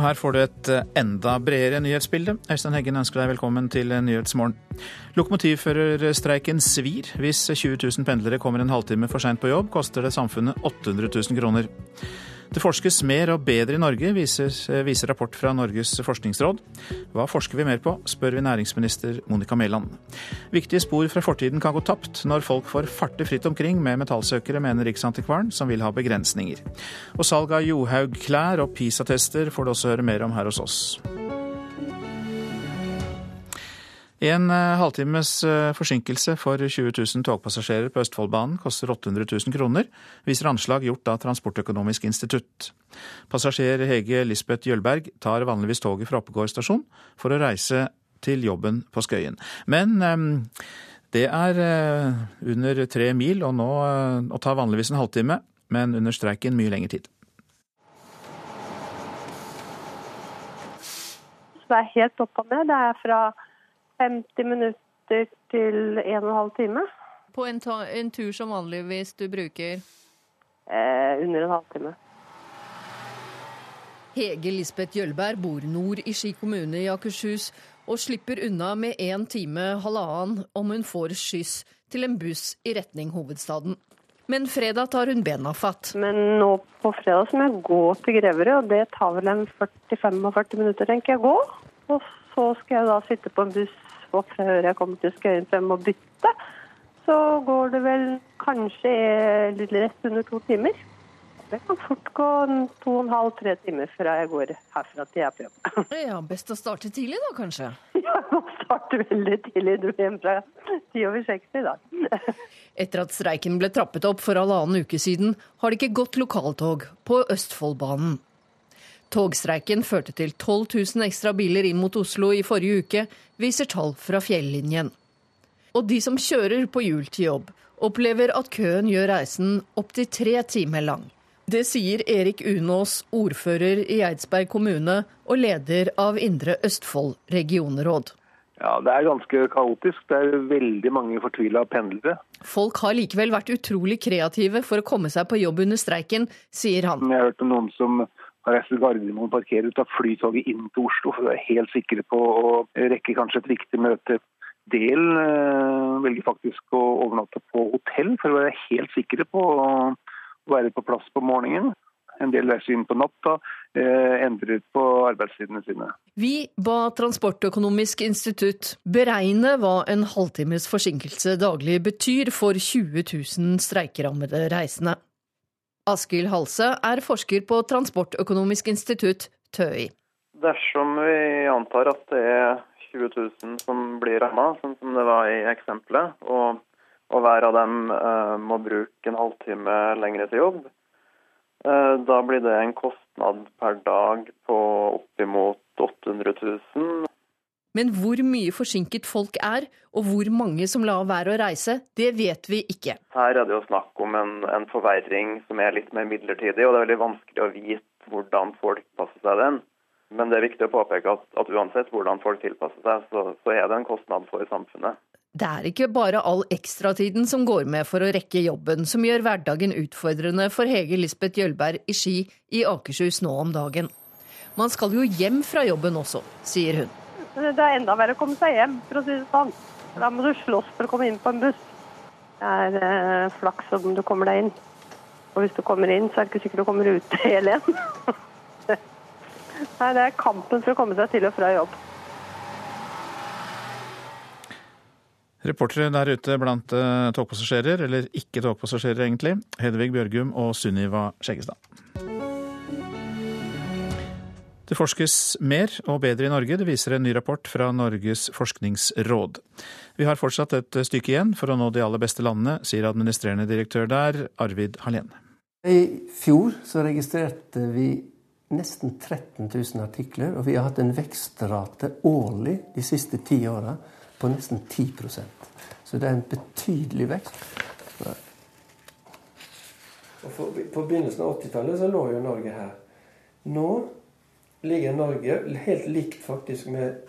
Og her får du et eh, enda bredere nyhetsbilde. Øystein Heggen ønsker deg velkommen til Nyhetsmorgen. Lokomotivførerstreiken svir. Hvis 20 000 pendlere kommer en halvtime for seint på jobb, koster det samfunnet 800 000 kroner. Det forskes mer og bedre i Norge, viser, viser, rapport fra Norges forskningsråd. Hva forsker vi mer på, spør vi næringsminister Monica Mæland. Viktige spor fra fortiden kan gå tapt når folk får farte fritt omkring med metallsøkere, mener Riksantikvaren, som vil ha begrensninger. Og salg av Johaug-klær og PISA-tester får du også høre mer om her hos oss. En eh, halvtimes eh, forsinkelse for 20 000 togpassasjerer på Østfoldbanen koster 800 000 kroner, viser anslag gjort av Transportøkonomisk institutt. Passasjer Hege Lisbeth Jølberg tar vanligvis toget fra Oppegård stasjon for å reise til jobben på Skøyen. Men eh, det er under tre mil, og nå og tar vanligvis en halvtime, men under streiken mye lengre tid. Det er helt opp og ned. Det er fra 50 minutter til 1 12 time. På en, en, tur som vanligvis du bruker? Eh, under en halvtime. Hege Lisbeth Jølberg bor nord i Ski kommune i Akershus, og slipper unna med én time halvannen om hun får skyss til en buss i retning hovedstaden. Men fredag tar hun bena fatt. Men nå på fredag så må jeg gå til Greverud, og det tar vel en 40-45 minutter, tenker jeg, gå. Og så skal jeg da sitte på en buss og før jeg kommer til Skøyen frem og bytte, så går det vel kanskje litt rett under to timer. Det kan fort gå to og en halv, tre timer før jeg går herfra til jeg er på jobb. Ja, Best å starte tidlig da, kanskje? Ja, jeg må starte veldig tidlig. Du er hjemme fra ti over seks i dag. Etter at streiken ble trappet opp for halvannen uke siden, har det ikke gått lokaltog på Østfoldbanen. Togstreiken førte til 12 000 ekstra biler inn mot Oslo i forrige uke, viser tall fra fjellinjen. Og de som kjører på hjul til jobb, opplever at køen gjør reisen opptil tre timer lang. Det sier Erik Unås, ordfører i Eidsberg kommune og leder av Indre Østfold regionråd. Ja, Det er ganske kaotisk. Det er veldig mange fortvila pendlere. Folk har likevel vært utrolig kreative for å komme seg på jobb under streiken, sier han. Jeg har hørt om noen som har reist til Gardermoen, parkerer ut av flytoget inn til Oslo for å være helt sikre på å rekke kanskje et viktig møte. Del eh, velger faktisk å overnatte på hotell for å være helt sikre på å være på plass på morgenen. En del reiser inn på natta, eh, endrer på arbeidstidene sine. Vi ba Transportøkonomisk institutt beregne hva en halvtimes forsinkelse daglig betyr for 20 000 streikerammede reisende. Askild Halse er forsker på Transportøkonomisk institutt, TØI. Dersom vi antar at det er 20 000 som blir ramma, sånn som det var i eksempelet, og, og hver av dem eh, må bruke en halvtime lengre til jobb, eh, da blir det en kostnad per dag på oppimot 800 000. Men hvor mye forsinket folk er, og hvor mange som lar være å reise, det vet vi ikke. Her er det jo snakk om en, en forverring som er litt mer midlertidig, og det er veldig vanskelig å vite hvordan folk passer seg den. Men det er viktig å påpeke at, at uansett hvordan folk tilpasser seg, så, så er det en kostnad for samfunnet. Det er ikke bare all ekstratiden som går med for å rekke jobben, som gjør hverdagen utfordrende for Hege Lisbeth Jølberg i Ski i Akershus nå om dagen. Man skal jo hjem fra jobben også, sier hun. Det er enda verre å komme seg hjem, for å si det sånn. Da må du slåss for å komme inn på en buss. Det er eh, flaks om du kommer deg inn. Og hvis du kommer inn, så er det ikke sikkert du kommer ut hel igjen. Nei, det er kampen for å komme seg til og fra jobb. Reportere der ute blant uh, togpassasjerer, eller ikke togpassasjerer egentlig, Hedvig Bjørgum og Sunniva Skjeggestad. Det forskes mer og bedre i Norge, det viser en ny rapport fra Norges forskningsråd. Vi har fortsatt et stykke igjen for å nå de aller beste landene, sier administrerende direktør der, Arvid Hallén. I fjor så registrerte vi nesten 13 000 artikler, og vi har hatt en vekstrate årlig de siste ti åra på nesten 10% Så det er en betydelig vekst. For, på begynnelsen av 80-tallet så lå jo Norge her. Nå ligger Norge helt likt faktisk med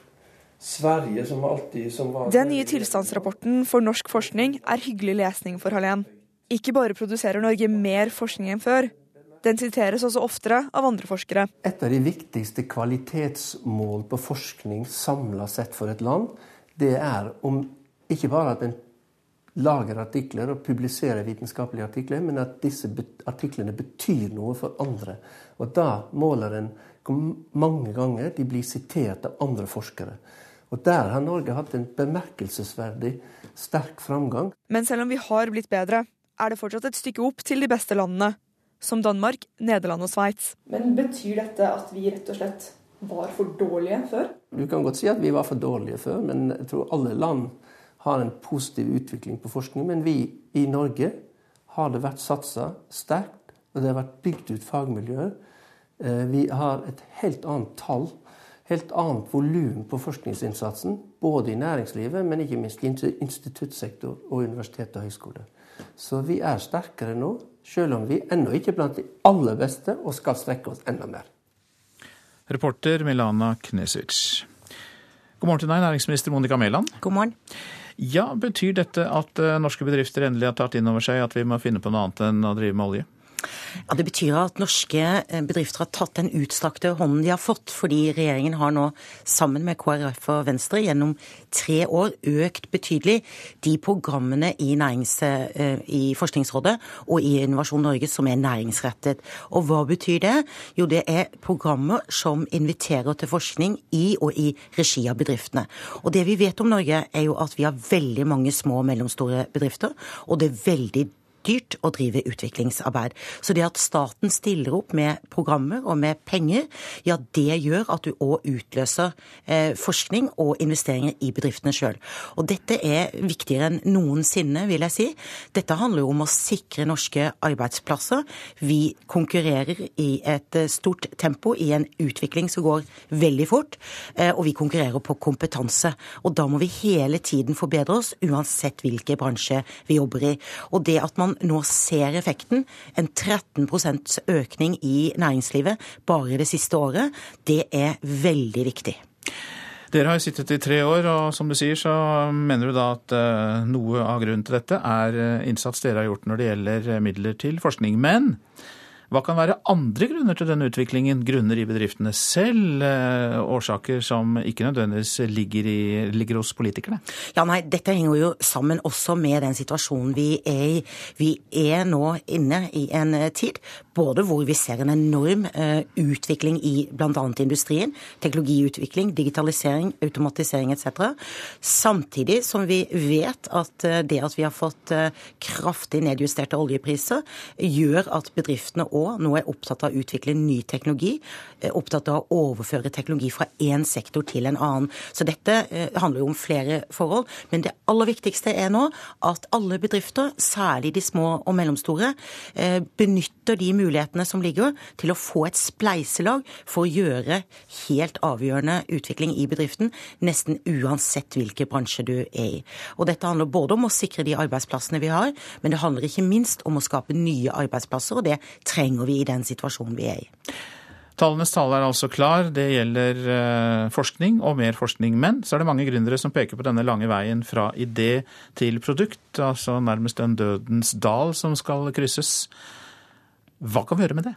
Sverige, som alltid som var Den nye tilstandsrapporten for norsk forskning er hyggelig lesning for Hallén. Ikke bare produserer Norge mer forskning enn før, Den siteres også oftere av andre forskere. Et av de viktigste kvalitetsmål på forskning samla sett for et land, det er om ikke bare at en lager artikler og publiserer vitenskapelige artikler, men at disse artiklene betyr noe for andre. Og da måler en mange ganger de blir sitert av andre forskere. Og der har Norge hatt en bemerkelsesverdig sterk framgang. Men selv om vi har blitt bedre, er det fortsatt et stykke opp til de beste landene, som Danmark, Nederland og Sveits. Men betyr dette at vi rett og slett var for dårlige før? Du kan godt si at vi var for dårlige før, men jeg tror alle land har en positiv utvikling på forskning. Men vi i Norge har det vært satsa sterkt, og det har vært bygd ut fagmiljøer. Eh, vi har et helt annet tall, helt annet volum på forskningsinnsatsen. Både i næringslivet, men ikke minst i instituttsektor og universitet og høyskole. Så vi er sterkere nå, selv om vi ennå ikke er blant de aller beste og skal strekke oss enda mer. Reporter Milana Knesic. God morgen til deg, næringsminister Monica Mæland. God morgen. Ja, Betyr dette at eh, norske bedrifter endelig har tatt inn over seg at vi må finne på noe annet enn å drive med olje? Ja, Det betyr at norske eh, bedrifter har tatt den utstrakte hånden de har fått, fordi regjeringen har nå sammen med KrF og Venstre gjennom tre år økt betydelig de programmene i, nærings, i Forskningsrådet og i Innovasjon Norge som er næringsrettet. Og hva betyr det? Jo, det er programmer som inviterer til forskning i og i regi av bedriftene. Og det vi vet om Norge, er jo at vi har veldig mange små og mellomstore bedrifter, og det er veldig dyrt å drive utviklingsarbeid. Så det at staten stiller opp med programmer og med penger, ja det gjør at du òg utløser eh, forskning og investeringer i bedriftene sjøl. Og dette er viktigere enn noensinne, vil jeg si. Dette handler jo om å sikre norske arbeidsplasser. Vi konkurrerer i et eh, stort tempo i en utvikling som går veldig fort, eh, og vi konkurrerer på kompetanse. Og da må vi hele tiden forbedre oss, uansett hvilken bransje vi jobber i. Og det at man man nå ser effekten, en 13% økning i næringslivet bare det siste året, det er veldig viktig. Dere har jo sittet i tre år, og som du sier, så mener du da at eh, noe av grunnen til dette er eh, innsats dere har gjort når det gjelder midler til forskning. Men hva kan være andre grunner til denne utviklingen? Grunner i bedriftene selv? Eh, årsaker som ikke nødvendigvis ligger, i, ligger, hos politikerne? Ja, nei, Dette henger jo sammen også med den situasjonen vi er i. Vi er nå inne i en eh, tid både hvor vi ser en enorm uh, utvikling i bl.a. industrien. Teknologiutvikling, digitalisering, automatisering etc. Samtidig som vi vet at det at vi har fått kraftig nedjusterte oljepriser, gjør at bedriftene òg nå er opptatt av å utvikle ny teknologi, eh, opptatt av å overføre teknologi fra én sektor til en annen. Så dette eh, handler jo om flere forhold. Men det aller viktigste er nå at alle bedrifter, særlig de små og mellomstore, eh, benytter de mulighetene som ligger til å få et spleiselag for å gjøre helt avgjørende utvikling i bedriften, nesten uansett hvilken bransje du er i. Og dette handler både om å sikre de arbeidsplassene vi har, men det handler ikke minst om å skape nye arbeidsplasser, og det trenger trenger vi i den situasjonen vi er i. Tallenes tale er altså klar. Det gjelder eh, forskning og mer forskning. Men så er det mange gründere som peker på denne lange veien fra idé til produkt. Altså nærmest en dødens dal som skal krysses. Hva kan vi gjøre med det?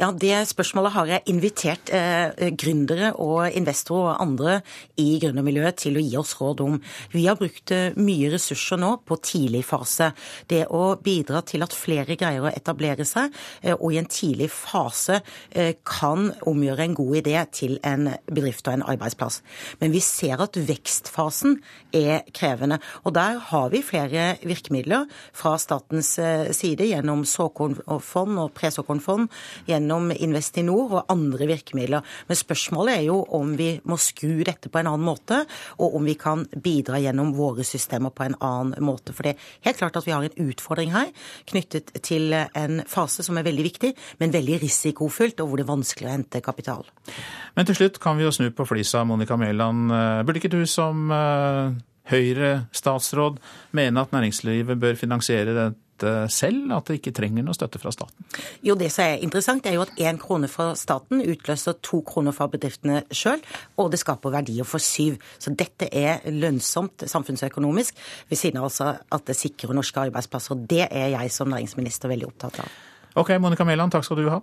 Ja, Det spørsmålet har jeg invitert eh, gründere og investorer og andre i gründermiljøet til å gi oss råd om. Vi har brukt eh, mye ressurser nå på tidlig fase. Det å bidra til at flere greier å etablere seg, eh, og i en tidlig fase eh, kan omgjøre en god idé til en bedrift og en arbeidsplass. Men vi ser at vekstfasen er krevende. Og der har vi flere virkemidler fra statens eh, side gjennom såkornfond og presåkornfond gjennom Investinor og andre virkemidler. Men spørsmålet er jo om vi må skru dette på en annen måte, og om vi kan bidra gjennom våre systemer på en annen måte. For det er helt klart at vi har en utfordring her knyttet til en fase som er veldig viktig, men veldig risikofylt, og hvor det er vanskelig å hente kapital. Men til slutt kan vi jo snu på flisa, Monica Mæland. Burde ikke du som eh, Høyre-statsråd mene at næringslivet bør finansiere dette selv, at det ikke trenger noe støtte fra staten? Jo, Det som er interessant, er jo at én krone fra staten utløser to kroner fra bedriftene sjøl, og det skaper verdier for syv. Så dette er lønnsomt samfunnsøkonomisk, ved siden av altså at det sikrer norske arbeidsplasser. Det er jeg som næringsminister veldig opptatt av. Ok, Monica Mæland, takk skal du ha.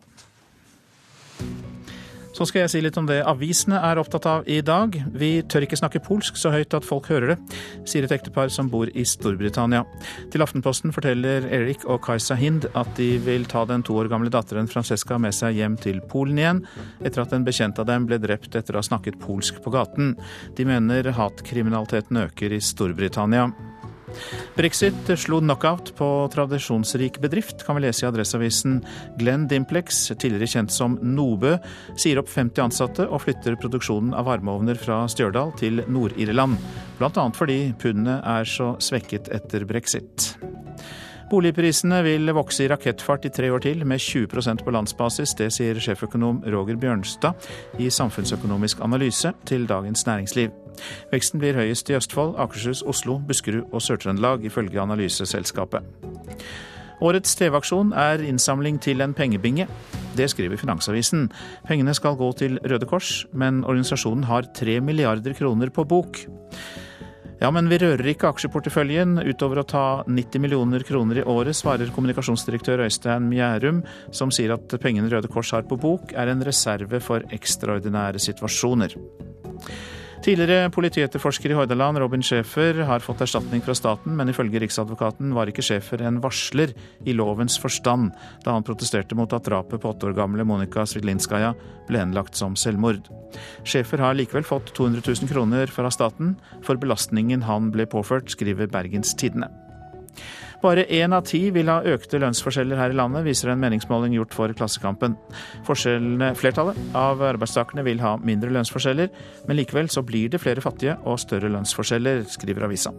Så skal jeg si litt om det avisene er opptatt av i dag. Vi tør ikke snakke polsk så høyt at folk hører det, sier et ektepar som bor i Storbritannia. Til Aftenposten forteller Erik og Kajsa Hind at de vil ta den to år gamle datteren Francesca med seg hjem til Polen igjen, etter at en bekjent av dem ble drept etter å ha snakket polsk på gaten. De mener hatkriminaliteten øker i Storbritannia. Brexit slo knockout på tradisjonsrik bedrift, kan vi lese i Adresseavisen. Glenn Dimplex, tidligere kjent som Nobø, sier opp 50 ansatte og flytter produksjonen av varmeovner fra Stjørdal til Nord-Irland. Bl.a. fordi pundet er så svekket etter brexit. Boligprisene vil vokse i rakettfart i tre år til, med 20% på landsbasis. Det sier sjeføkonom Roger Bjørnstad i Samfunnsøkonomisk analyse til Dagens Næringsliv. Veksten blir høyest i Østfold, Akershus, Oslo, Buskerud og Sør-Trøndelag, ifølge analyseselskapet. Årets TV-aksjon er innsamling til en pengebinge. Det skriver Finansavisen. Pengene skal gå til Røde Kors, men organisasjonen har tre milliarder kroner på bok. Ja, men vi rører ikke aksjeporteføljen utover å ta 90 millioner kroner i året, svarer kommunikasjonsdirektør Øystein Mjærum, som sier at pengene Røde Kors har på bok er en reserve for ekstraordinære situasjoner. Tidligere politietterforsker i Hordaland, Robin Schæfer, har fått erstatning fra staten, men ifølge Riksadvokaten var ikke Schæfer en varsler i lovens forstand da han protesterte mot at drapet på åtte år gamle Monika Svidlinskaja ble henlagt som selvmord. Schæfer har likevel fått 200 000 kroner fra staten for belastningen han ble påført, skriver Bergens Tidende. Bare én av ti vil ha økte lønnsforskjeller her i landet, viser en meningsmåling gjort for Klassekampen. Flertallet av arbeidstakerne vil ha mindre lønnsforskjeller, men likevel så blir det flere fattige og større lønnsforskjeller, skriver avisa.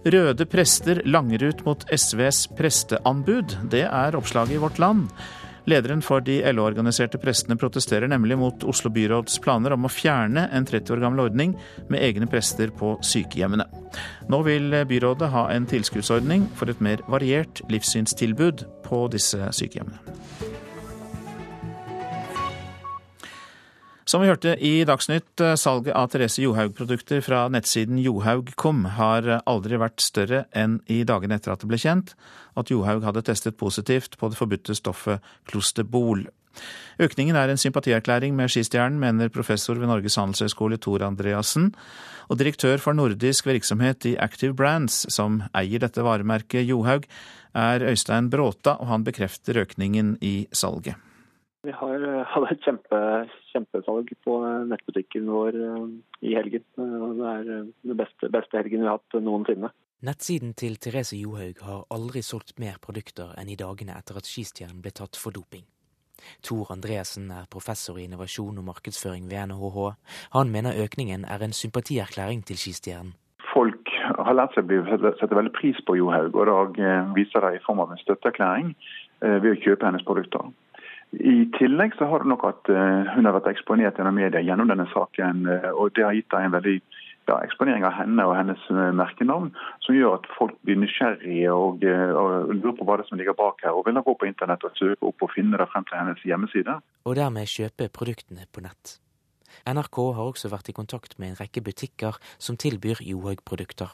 Røde prester langer ut mot SVs presteanbud. Det er oppslaget i Vårt Land. Lederen for de LO-organiserte prestene protesterer nemlig mot Oslo byråds planer om å fjerne en 30 år gammel ordning med egne prester på sykehjemmene. Nå vil byrådet ha en tilskuddsordning for et mer variert livssynstilbud på disse sykehjemmene. Som vi hørte i Dagsnytt, eh, salget av Therese Johaug-produkter fra nettsiden johaug.com har aldri vært større enn i dagene etter at det ble kjent at Johaug hadde testet positivt på det forbudte stoffet klosterbol. Økningen er en sympatierklæring med skistjernen, mener professor ved Norges handelshøyskole Tor Andreassen. Og direktør for nordisk virksomhet i Active Brands, som eier dette varemerket Johaug, er Øystein Bråta, og han bekrefter økningen i salget. Vi har eh, hatt et kjempe, kjempesalg på nettbutikken vår eh, i helgen. Det er eh, den beste, beste, helgen vi har hatt noensinne. Nettsiden til Therese Johaug har aldri solgt mer produkter enn i dagene etter at skistjernen ble tatt for doping. Tor Andreassen er professor i innovasjon og markedsføring ved NHH. Han mener økningen er en sympatierklæring til skistjernen. Folk har lært seg å sette veldig pris på Johaug, og da viser det i form av en støtteerklæring ved å kjøpe hennes produkter. I tillegg så har det nok at uh, hun har vært eksponert gjennom media gjennom denne saken. Uh, og Det har gitt en veldig ja, eksponering av henne og hennes uh, merkenavn, som gjør at folk blir nysgjerrige og, og, lurer på hva det som ligger bak her. Og vil da gå på internett og søke opp og finne det frem til hennes hjemmeside. Og dermed kjøpe produktene på nett. NRK har også vært i kontakt med en rekke butikker som tilbyr Johaug-produkter.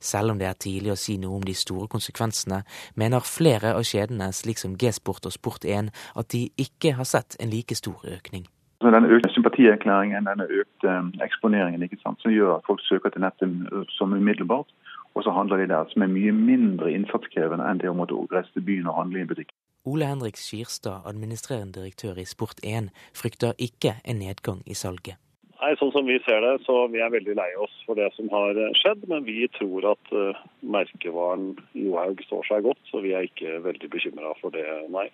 Selv om det er tidlig å si noe om de store konsekvensene, mener flere av kjedene, slik som G-sport og Sport1, at de ikke har sett en like stor økning. Den økte sympatierklæringen, den økte um, eksponeringen, som gjør at folk søker til nettet som umiddelbart. Og så handler de der som er mye mindre innsatskrevende enn det å måtte reise til byen og handle i en butikk. Ole Henrik Skirstad, administrerende direktør i Sport1, frykter ikke en nedgang i salget. Nei, sånn som Vi ser det, så vi er veldig lei oss for det som har eh, skjedd. Men vi tror at uh, merkevaren Johaug står seg godt, så vi er ikke veldig bekymra for det, nei.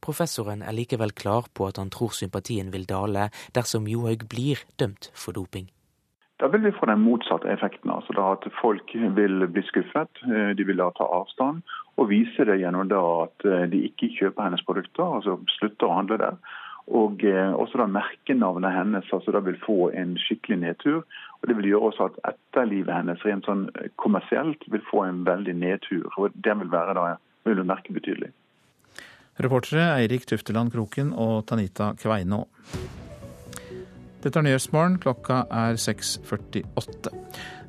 Professoren er likevel klar på at han tror sympatien vil dale dersom Johaug blir dømt for doping. Da vil vi få den motsatte effekten. altså da At folk vil bli skuffet, eh, de vil da ta avstand. Og vise det gjennom da at de ikke kjøper hennes produkter, altså slutter å handle der. Og eh, også da merkenavnet hennes altså da vil få en skikkelig nedtur. og Det vil gjøre også at etterlivet hennes rent sånn eh, kommersielt vil få en veldig nedtur. og Det vil være da, vil merke betydelig. Reportere Eirik Tufteland Kroken og Tanita Kveinå. Dette er Nyhetsmorgen. Klokka er 6.48.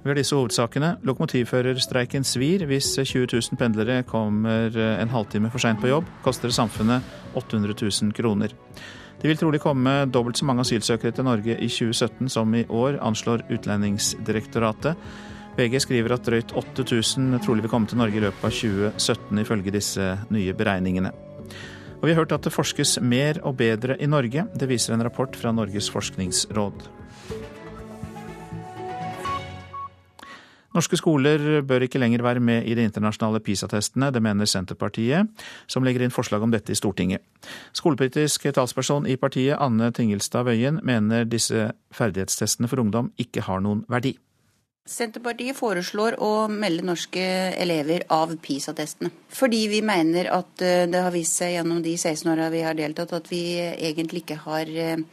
Vi har disse hovedsakene. Lokomotivførerstreiken svir. Hvis 20 000 pendlere kommer en halvtime for seint på jobb, koster det samfunnet 800 000 kroner. Det vil trolig komme dobbelt så mange asylsøkere til Norge i 2017 som i år, anslår Utlendingsdirektoratet. VG skriver at drøyt 8000 trolig vil komme til Norge i løpet av 2017, ifølge disse nye beregningene. Og vi har hørt at det forskes mer og bedre i Norge. Det viser en rapport fra Norges forskningsråd. Norske skoler bør ikke lenger være med i de internasjonale PISA-testene. Det mener Senterpartiet, som legger inn forslag om dette i Stortinget. Skolepolitisk talsperson i partiet, Anne Tingelstad Wøien, mener disse ferdighetstestene for ungdom ikke har noen verdi. Senterpartiet foreslår å melde norske elever av PISA-testene. Fordi vi mener at eh, det har vist seg gjennom de 16 åra vi har deltatt, at vi egentlig ikke har eh,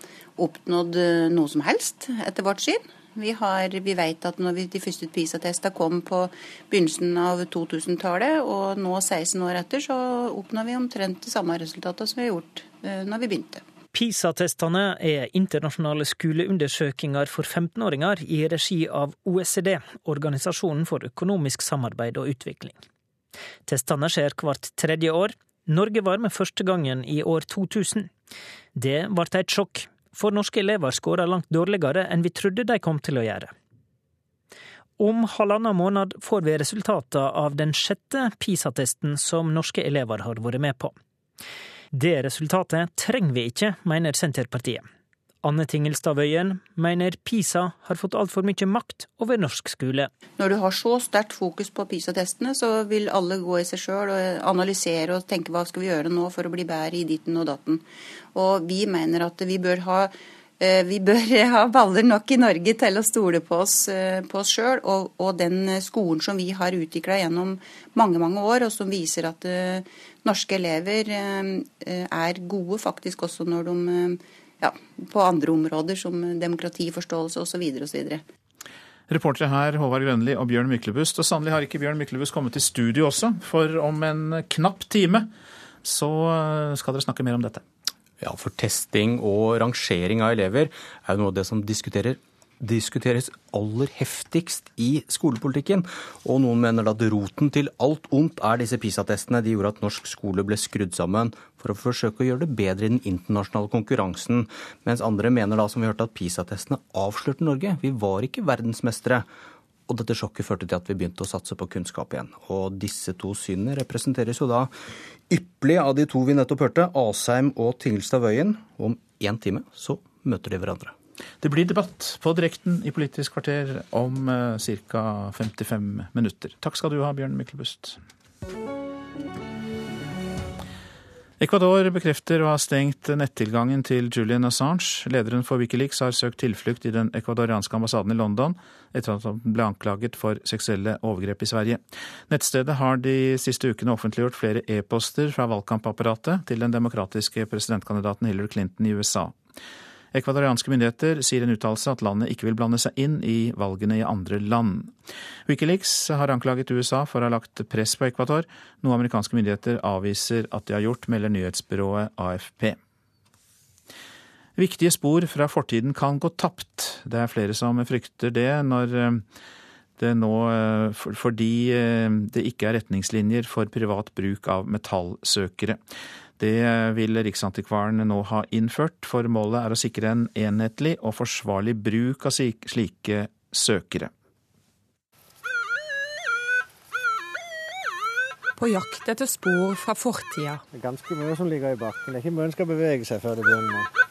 oppnådd eh, noe som helst, etter vårt syn. Vi, har, vi vet at når vi, de første PISA-testene kom på begynnelsen av 2000-tallet, og nå 16 år etter, så oppnår vi omtrent de samme resultatene som vi har gjort uh, når vi begynte. PISA-testene er internasjonale skoleundersøkinger for 15-åringer i regi av OECD, Organisasjonen for økonomisk samarbeid og utvikling. Testene skjer hvert tredje år. Norge var med første gangen i år 2000. Det ble et sjokk for norske elever skårer langt dårligere enn vi trodde de kom til å gjøre. Om halvannen måned får vi resultatet av den sjette PISA-testen som norske elever har vært med på. Det resultatet trenger vi ikke, mener Senterpartiet. Anne Tingelstad Wøien mener PISA har fått altfor mye makt over norsk skole. Når du har så sterkt fokus på PISA-testene, så vil alle gå i seg sjøl og analysere og tenke hva skal vi gjøre nå for å bli bedre i ditten og datten. Og vi mener at vi bør ha eh, vi bør ha baller nok i Norge til å stole på oss, eh, på oss sjøl og, og, den skolen som vi har utvikla gjennom mange mange år, og som viser at uh, norske elever er gode faktisk også når de ja, på andre områder som demokratiforståelse osv. osv. Reportere her Håvard Grønli og Bjørn Myklebust. Og sannelig har ikke Bjørn Myklebust kommet til studio også, for om en knapp time så skal dere snakke mer om dette. Ja, for testing og rangering av elever er jo noe av det som diskuterer diskuteres aller heftigst i skolepolitikken. Og noen mener at roten til alt ondt er disse PISA-testene. De gjorde at norsk skole ble skrudd sammen for å forsøke å gjøre det bedre i den internasjonale konkurransen. Mens andre mener da, som vi hørte, at PISA-testene avslørte Norge. Vi var ikke verdensmestere. Og dette sjokket førte til at vi begynte å satse på kunnskap igjen. Og disse to synene representeres jo da ypperlig av de to vi nettopp hørte, Asheim og Tingelstad Wøien. Om én time så møter de hverandre. Det blir debatt på direkten i Politisk kvarter om uh, ca. 55 minutter. Takk skal du ha, Bjørn Myklebust. Ecuador bekrefter å ha stengt nettilgangen til Julian Assange. Lederen for Wikileaks har søkt tilflukt i den ecuadorianske ambassaden i London etter at han ble anklaget for seksuelle overgrep i Sverige. Nettstedet har de siste ukene offentliggjort flere e-poster fra valgkampapparatet til den demokratiske presidentkandidaten Hillary Clinton i USA. Ekvadorianske myndigheter sier i en uttalelse at landet ikke vil blande seg inn i valgene i andre land. Wikileaks har anklaget USA for å ha lagt press på Ekvator. noe amerikanske myndigheter avviser at de har gjort, melder nyhetsbyrået AFP. Viktige spor fra fortiden kan gå tapt. Det er flere som frykter det når eh, det nå eh, fordi eh, det ikke er retningslinjer for privat bruk av metallsøkere. Det vil Riksantikvaren nå ha innført, for målet er å sikre en enhetlig og forsvarlig bruk av slike søkere. På jakt etter spor fra fortida. Det er ganske mye som ligger i bakken. Det er ikke mye en skal bevege seg før det begynner.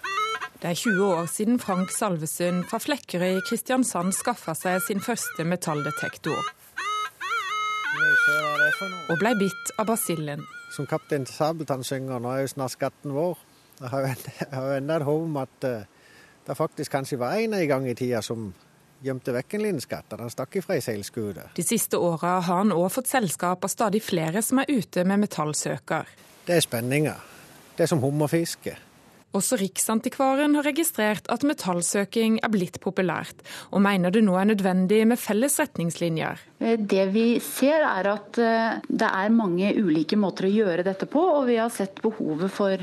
Det er 20 år siden Frank Salvesund fra Flekkerøy i Kristiansand skaffa seg sin første metalldetektor. Og blei bitt av basillen som kaptein Sabeltann synger, nå er jo snart skatten vår. Jeg har jo enda et håp om at uh, det faktisk kanskje var en en gang i tida som gjemte vekk en liten skatt da han stakk ifra ei seilskude. De siste åra har han òg fått selskap av stadig flere som er ute med metallsøker. Det er spenninger. Det er som hummerfiske. Også Riksantikvaren har registrert at metallsøking er blitt populært, og mener det nå er nødvendig med felles retningslinjer. Det vi ser er at det er mange ulike måter å gjøre dette på, og vi har sett behovet for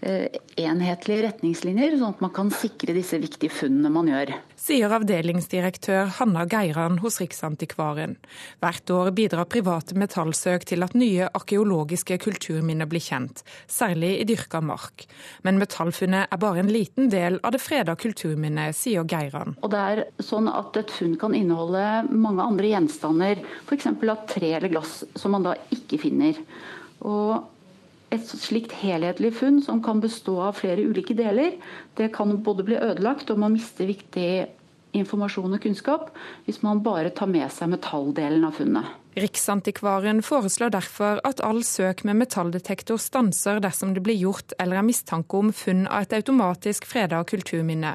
enhetlige retningslinjer, sånn at man kan sikre disse viktige funnene man gjør sier avdelingsdirektør Hanna Geiran hos Riksantikvaren. Hvert år bidrar private metallsøk til at nye arkeologiske kulturminner blir kjent, særlig i dyrka mark. Men metallfunnet er bare en liten del av det freda kulturminnet, sier Geiran. Og det er sånn at et funn kan inneholde mange andre gjenstander, f.eks. av tre eller glass, som man da ikke finner. Og et slikt helhetlig funn som kan bestå av flere ulike deler, det kan både bli ødelagt og man mister viktig informasjon og kunnskap hvis man bare tar med seg metalldelen av funnet. Riksantikvaren foreslår derfor at all søk med metalldetektor stanser dersom det blir gjort eller er mistanke om funn av et automatisk freda kulturminne.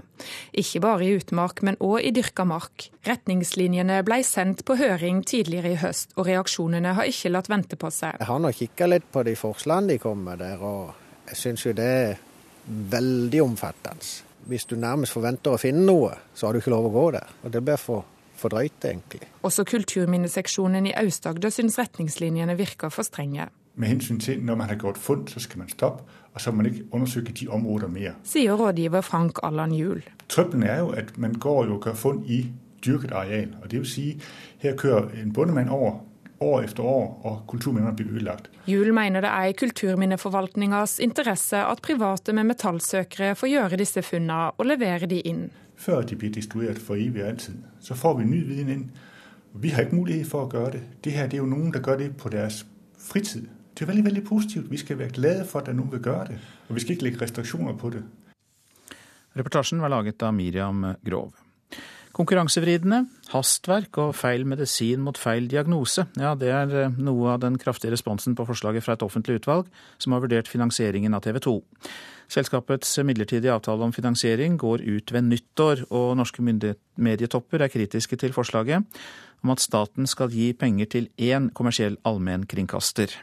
Ikke bare i utmark, men òg i dyrka mark. Retningslinjene ble sendt på høring tidligere i høst, og reaksjonene har ikke latt vente på seg. Jeg har nå kikka litt på de forslagene de kommer med der, og jeg syns jo det er veldig omfattende. Hvis du nærmest forventer å finne noe, så har du ikke lov å gå der. Og det blir for for drøyt, egentlig. Også kulturminneseksjonen i Aust-Agder syns retningslinjene virker for strenge. Med hensyn til når man har gjort funn, så skal man stoppe, og så må man ikke undersøke de områder mer. Sier rådgiver Frank Allan Juel. Trøbbelen er jo at man går og gjør funn i dyrket areal. og det vil si, Her kører en bondemann over år etter år, og kulturminner blir ødelagt. Juel mener det er i kulturminneforvaltningas interesse at private med metallsøkere får gjøre disse funnene og levere de inn før de blir destruert for evig og alltid. Så får vi ny viten inn. Vi har ikke mulighet for å gjøre det. Det her det er jo noen som gjør det på deres fritid. Det er veldig veldig positivt. Vi skal være glade for at noen vil gjøre det. Og vi skal ikke legge restriksjoner på det. Reportasjen var laget av Miriam Grov. Konkurransevridende, hastverk og feil medisin mot feil diagnose. Ja, det er eh, noe av den kraftige responsen på forslaget fra et offentlig utvalg som har vurdert finansieringen av TV 2. Selskapets midlertidige avtale om finansiering går ut ved nyttår, og norske medietopper er kritiske til forslaget om at staten skal gi penger til én kommersiell allmennkringkaster.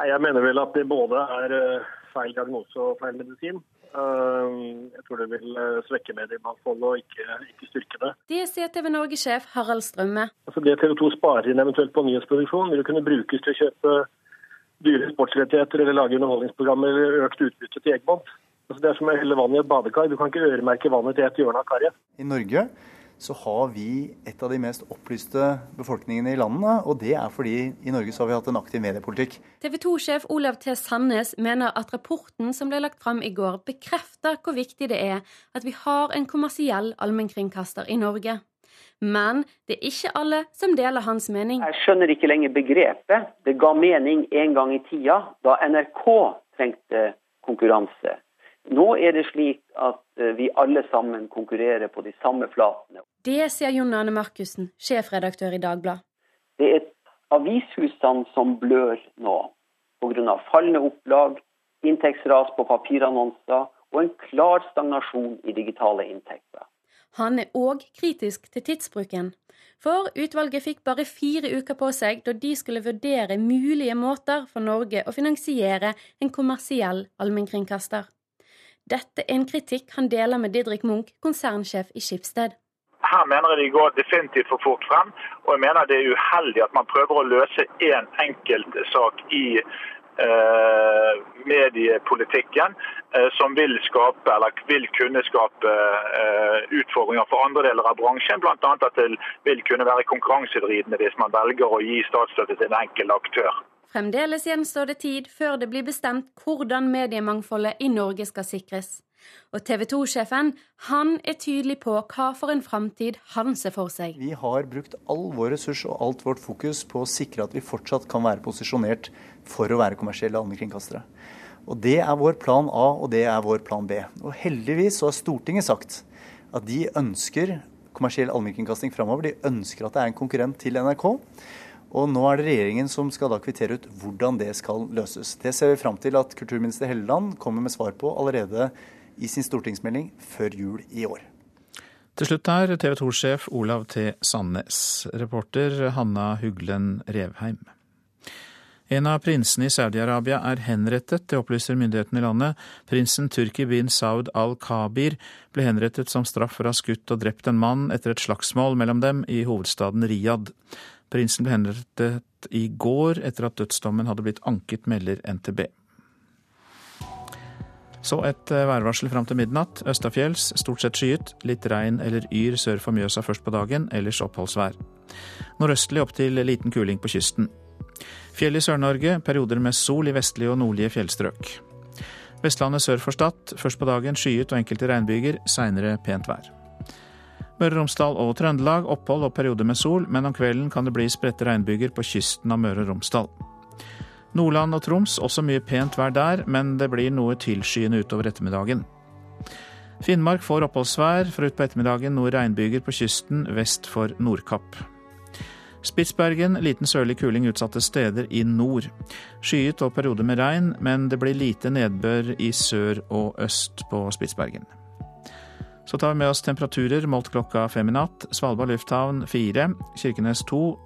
Jeg mener vel at det både er eh, feil diagnose og feil medisin. Eh, jeg tror det vil eh, svekke mediemangfoldet og ikke, ikke, styrke det. Det sier TV Norge-sjef Harald Strømme. Altså det TV 2 sparer inn eventuelt på nyhetsproduksjon, vil kunne brukes til å kjøpe dyre sportsrettigheter eller lage underholdningsprogrammer eller økt utbytte til Egmont. Altså det er som å helle vann i et badekar. Du kan ikke øremerke vannet til et hjørne av karet. I Norge så har vi et av de mest opplyste befolkningene i landene. Og det er fordi i Norge så har vi hatt en aktiv mediepolitikk. TV 2-sjef Olav T. Sandnes mener at rapporten som ble lagt fram i går, bekrefter hvor viktig det er at vi har en kommersiell allmennkringkaster i Norge. Men det er ikke alle som deler hans mening. Jeg skjønner ikke lenger begrepet. Det ga mening en gang i tida, da NRK trengte konkurranse. Nå er det slik at eh, vi alle sammen konkurrerer på de samme flatene. Det sier Jon Arne Markussen, sjefredaktør i Dagbladet. Det er avishusene som blør nå, pga. fallende opplag, inntektsras på papirannonser og en klar stagnasjon i digitale inntekter. Han er òg kritisk til tidsbruken. For utvalget fikk bare fire uker på seg da de skulle vurdere mulige måter for Norge å finansiere en kommersiell allmennkringkaster. Dette er en kritikk han deler med Didrik Munch, konsernsjef i Skipsted. Her mener jeg de går definitivt for fort frem, og jeg mener det er uheldig at man prøver å løse én enkelt sak i eh, mediepolitikken eh, som vil skape, eller vil kunne skape eh, utfordringer for andre deler av bransjen. Bl.a. at det vil kunne være konkurransevridende hvis man velger å gi statsstøtte til en enkel aktør. Fremdeles gjenstår det tid før det blir bestemt hvordan mediemangfoldet i Norge skal sikres. Og TV 2-sjefen han er tydelig på hva for en framtid han ser for seg. Vi har brukt all vår ressurs og alt vårt fokus på å sikre at vi fortsatt kan være posisjonert for å være kommersielle allmennkringkastere. Og Det er vår plan A, og det er vår plan B. Og Heldigvis så har Stortinget sagt at de ønsker kommersiell allmennkringkasting framover. De ønsker at det er en konkurrent til NRK. Og nå er det regjeringen som skal da kvittere ut hvordan det skal løses. Det ser vi fram til at kulturminister Helleland kommer med svar på allerede i sin stortingsmelding før jul i år. Til slutt her TV 2-sjef Olav T. Sandnes, reporter Hanna Huglen Revheim. En av prinsene i Saudi-Arabia er henrettet, det opplyser myndighetene i landet. Prinsen Turki bin Saud al-Kabir ble henrettet som straff for å ha skutt og drept en mann etter et slagsmål mellom dem i hovedstaden Riyadh. Prinsen ble henrettet i går etter at dødsdommen hadde blitt anket, melder NTB. Så et eh, værvarsel fram til midnatt. Østafjells stort sett skyet. Litt regn eller yr sør for Mjøsa først på dagen, ellers oppholdsvær. Nordøstlig opp til liten kuling på kysten. Fjell i Sør-Norge, perioder med sol i vestlige og nordlige fjellstrøk. Vestlandet sør for Stad, først på dagen skyet og enkelte regnbyger, seinere pent vær. Møre og Romsdal og Trøndelag opphold og perioder med sol, men om kvelden kan det bli spredte regnbyger på kysten av Møre og Romsdal. Nordland og Troms også mye pent vær der, men det blir noe tilskyende utover ettermiddagen. Finnmark får oppholdsvær, fra utpå ettermiddagen noe regnbyger på kysten vest for Nordkapp. Spitsbergen liten sørlig kuling utsatte steder i nord. Skyet og perioder med regn, men det blir lite nedbør i sør og øst på Spitsbergen. Så tar vi med oss temperaturer målt klokka fem i natt. Svalbard lufthavn fire, Kirkenes to,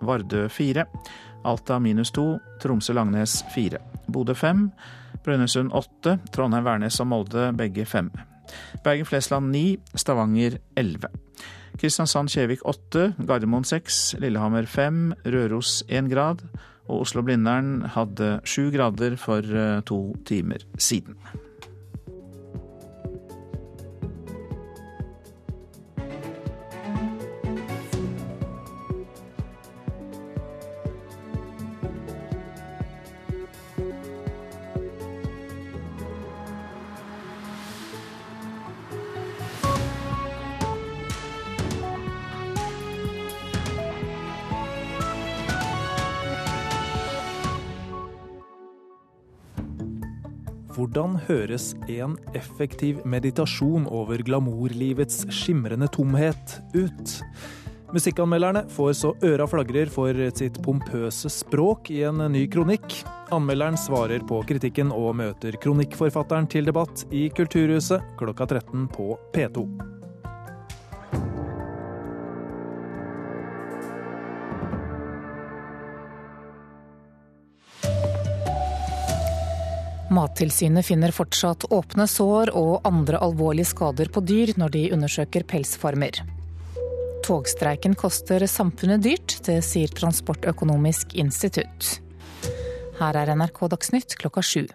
Vardø fire, Alta minus to, Tromsø-Langnes fire. Bodø fem, Brønnøysund åtte, Trondheim-Værnes og Molde begge fem. Bergen-Flesland ni, Stavanger elleve. Kristiansand-Kjevik åtte, Gardermoen seks, Lillehammer fem, Røros én grad, og Oslo-Blindern hadde sju grader for eh, to timer siden. Hvordan høres en effektiv meditasjon over glamourlivets skimrende tomhet ut? Musikkanmelderne får så øra flagrer for sitt pompøse språk i en ny kronikk. Anmelderen svarer på kritikken og møter kronikkforfatteren til debatt i Kulturhuset klokka 13 på P2. Mattilsynet finner fortsatt åpne sår og andre alvorlige skader på dyr når de undersøker pelsfarmer. Togstreiken koster samfunnet dyrt, det sier Transportøkonomisk institutt. Her er NRK Dagsnytt klokka sju.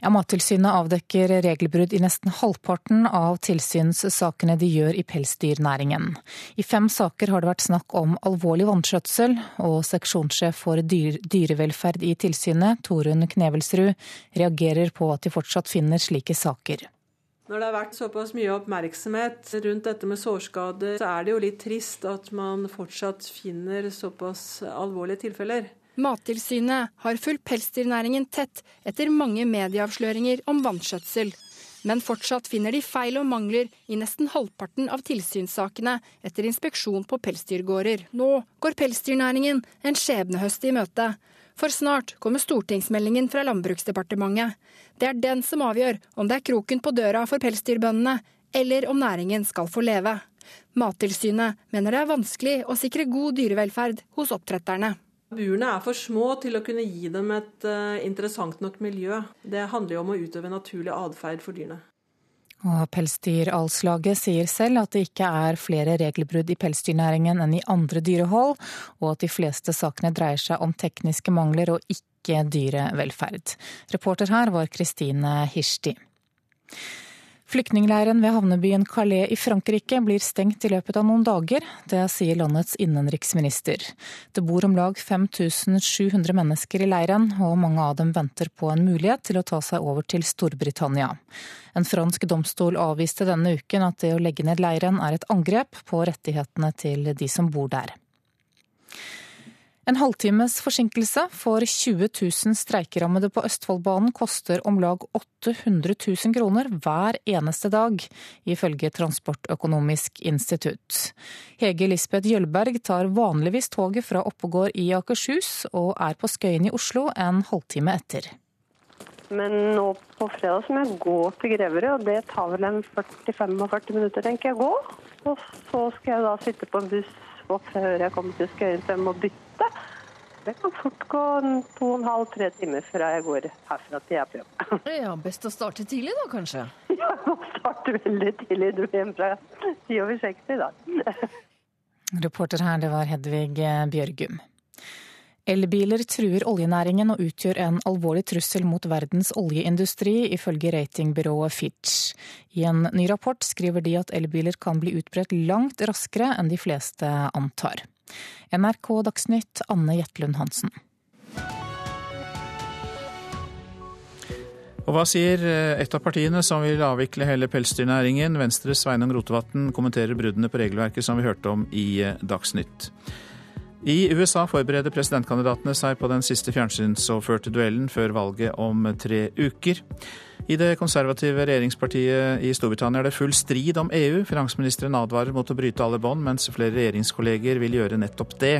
Ja, Mattilsynet avdekker regelbrudd i nesten halvparten av tilsynssakene de gjør i pelsdyrnæringen. I fem saker har det vært snakk om alvorlig vanskjøtsel, og seksjonssjef for dyr, dyrevelferd i tilsynet, Torunn Knevelsrud, reagerer på at de fortsatt finner slike saker. Når det har vært såpass mye oppmerksomhet rundt dette med sårskader, så er det jo litt trist at man fortsatt finner såpass alvorlige tilfeller. Mattilsynet har fulgt pelsdyrnæringen tett etter mange medieavsløringer om vanskjøtsel. Men fortsatt finner de feil og mangler i nesten halvparten av tilsynssakene etter inspeksjon på pelsdyrgårder. Nå går pelsdyrnæringen en skjebnehøst i møte. For snart kommer stortingsmeldingen fra Landbruksdepartementet. Det er den som avgjør om det er kroken på døra for pelsdyrbøndene, eller om næringen skal få leve. Mattilsynet mener det er vanskelig å sikre god dyrevelferd hos oppdretterne. Burene er for små til å kunne gi dem et uh, interessant nok miljø. Det handler jo om å utøve naturlig atferd for dyrene. Og Pelsdyralslaget sier selv at det ikke er flere regelbrudd i pelsdyrnæringen enn i andre dyrehold, og at de fleste sakene dreier seg om tekniske mangler og ikke dyrevelferd. Reporter her var Kristine Hirsti. Flyktningleiren ved havnebyen Calais i Frankrike blir stengt i løpet av noen dager. Det sier landets innenriksminister. Det bor om lag 5700 mennesker i leiren, og mange av dem venter på en mulighet til å ta seg over til Storbritannia. En fransk domstol avviste denne uken at det å legge ned leiren er et angrep på rettighetene til de som bor der. En halvtimes forsinkelse for 20 000 streikerammede på Østfoldbanen koster om lag 800 000 kroner hver eneste dag, ifølge Transportøkonomisk institutt. Hege Lisbeth Jølberg tar vanligvis toget fra Oppegård i Akershus, og er på Skøyen i Oslo en halvtime etter. Men nå på fredag må jeg gå til Greverud, og det tar vel en 40-45 minutter, tenker jeg, å gå. Og så skal jeg da sitte på en buss opp før jeg kommer til Skøyen, så jeg må bytte. Det kan fort gå to og en halv, tre timer før jeg går herfra til jeg er på jobb. Ja, Best å starte tidlig da, kanskje? Ja, må starte veldig tidlig. Du er hjemme fra ti over seks i dag. Reporter her, det var Hedvig Bjørgum. Elbiler truer oljenæringen og utgjør en alvorlig trussel mot verdens oljeindustri, ifølge ratingbyrået Fitch. I en ny rapport skriver de at elbiler kan bli utbredt langt raskere enn de fleste antar. NRK Dagsnytt, Anne Jetlund Hansen. Og hva sier et av partiene som vil avvikle hele pelsdyrnæringen? Venstres Sveinung Rotevatn kommenterer bruddene på regelverket som vi hørte om i Dagsnytt. I USA forbereder presidentkandidatene seg på den siste fjernsynsoverførte duellen før valget om tre uker. I det konservative regjeringspartiet i Storbritannia er det full strid om EU. Finansministeren advarer mot å bryte alle bånd, mens flere regjeringskolleger vil gjøre nettopp det.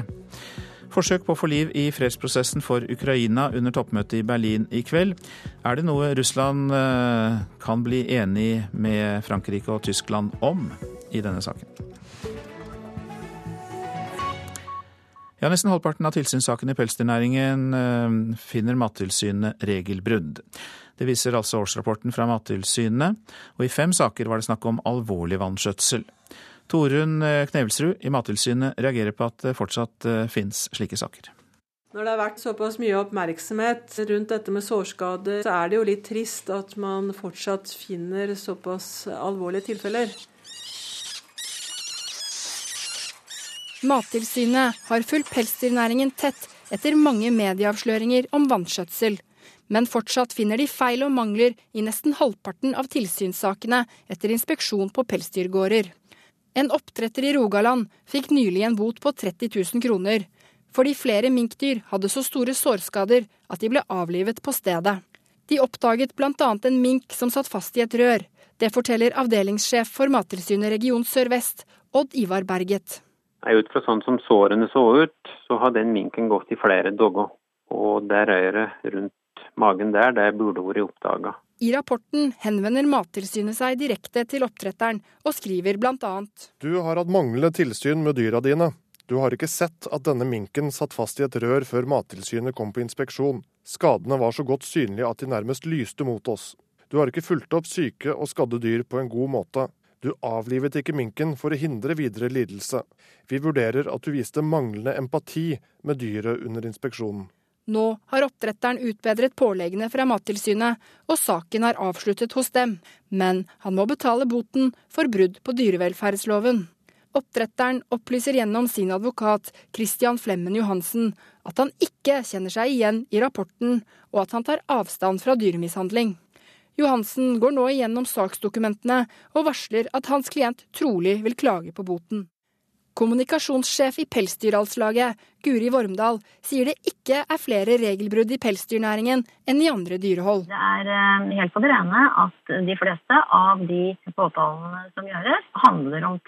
Forsøk på å få liv i fredsprosessen for Ukraina under toppmøtet i Berlin i kveld. Er det noe Russland eh, kan bli enig med Frankrike og Tyskland om i denne saken? Ja, Nesten halvparten av tilsynssakene i pelsdyrnæringen eh, finner Mattilsynet regelbrudd. Det viser altså årsrapporten fra Mattilsynet, og i fem saker var det snakk om alvorlig vanskjøtsel. Torunn eh, Knevelsrud i Mattilsynet reagerer på at det fortsatt eh, finnes slike saker. Når det har vært såpass mye oppmerksomhet rundt dette med sårskader, så er det jo litt trist at man fortsatt finner såpass alvorlige tilfeller. Mattilsynet har fulgt pelsdyrnæringen tett etter mange medieavsløringer om vanskjøtsel. Men fortsatt finner de feil og mangler i nesten halvparten av tilsynssakene etter inspeksjon på pelsdyrgårder. En oppdretter i Rogaland fikk nylig en bot på 30 000 kroner, fordi flere minkdyr hadde så store sårskader at de ble avlivet på stedet. De oppdaget bl.a. en mink som satt fast i et rør. Det forteller avdelingssjef for Mattilsynet region Sør-Vest, Odd Ivar Berget. Ut fra sånn som sårene så ut, så har den minken gått i flere dager. Og det røret rundt magen der, det burde vært oppdaga. I rapporten henvender Mattilsynet seg direkte til oppdretteren, og skriver bl.a.: Du har hatt manglende tilsyn med dyra dine. Du har ikke sett at denne minken satt fast i et rør før Mattilsynet kom på inspeksjon. Skadene var så godt synlige at de nærmest lyste mot oss. Du har ikke fulgt opp syke og skadde dyr på en god måte. Du avlivet ikke minken for å hindre videre lidelse. Vi vurderer at du viste manglende empati med dyret under inspeksjonen. Nå har oppdretteren utbedret påleggene fra Mattilsynet, og saken er avsluttet hos dem. Men han må betale boten for brudd på dyrevelferdsloven. Oppdretteren opplyser gjennom sin advokat Christian Flemmen Johansen at han ikke kjenner seg igjen i rapporten, og at han tar avstand fra dyremishandling. Johansen går nå igjennom saksdokumentene og varsler at hans klient trolig vil klage på boten. Kommunikasjonssjef i Pelsdyralslaget, Guri Vormdal, sier det ikke er flere regelbrudd i pelsdyrnæringen enn i andre dyrehold. Det er eh, helt på det rene at de fleste av de påtalene som gjøres, handler om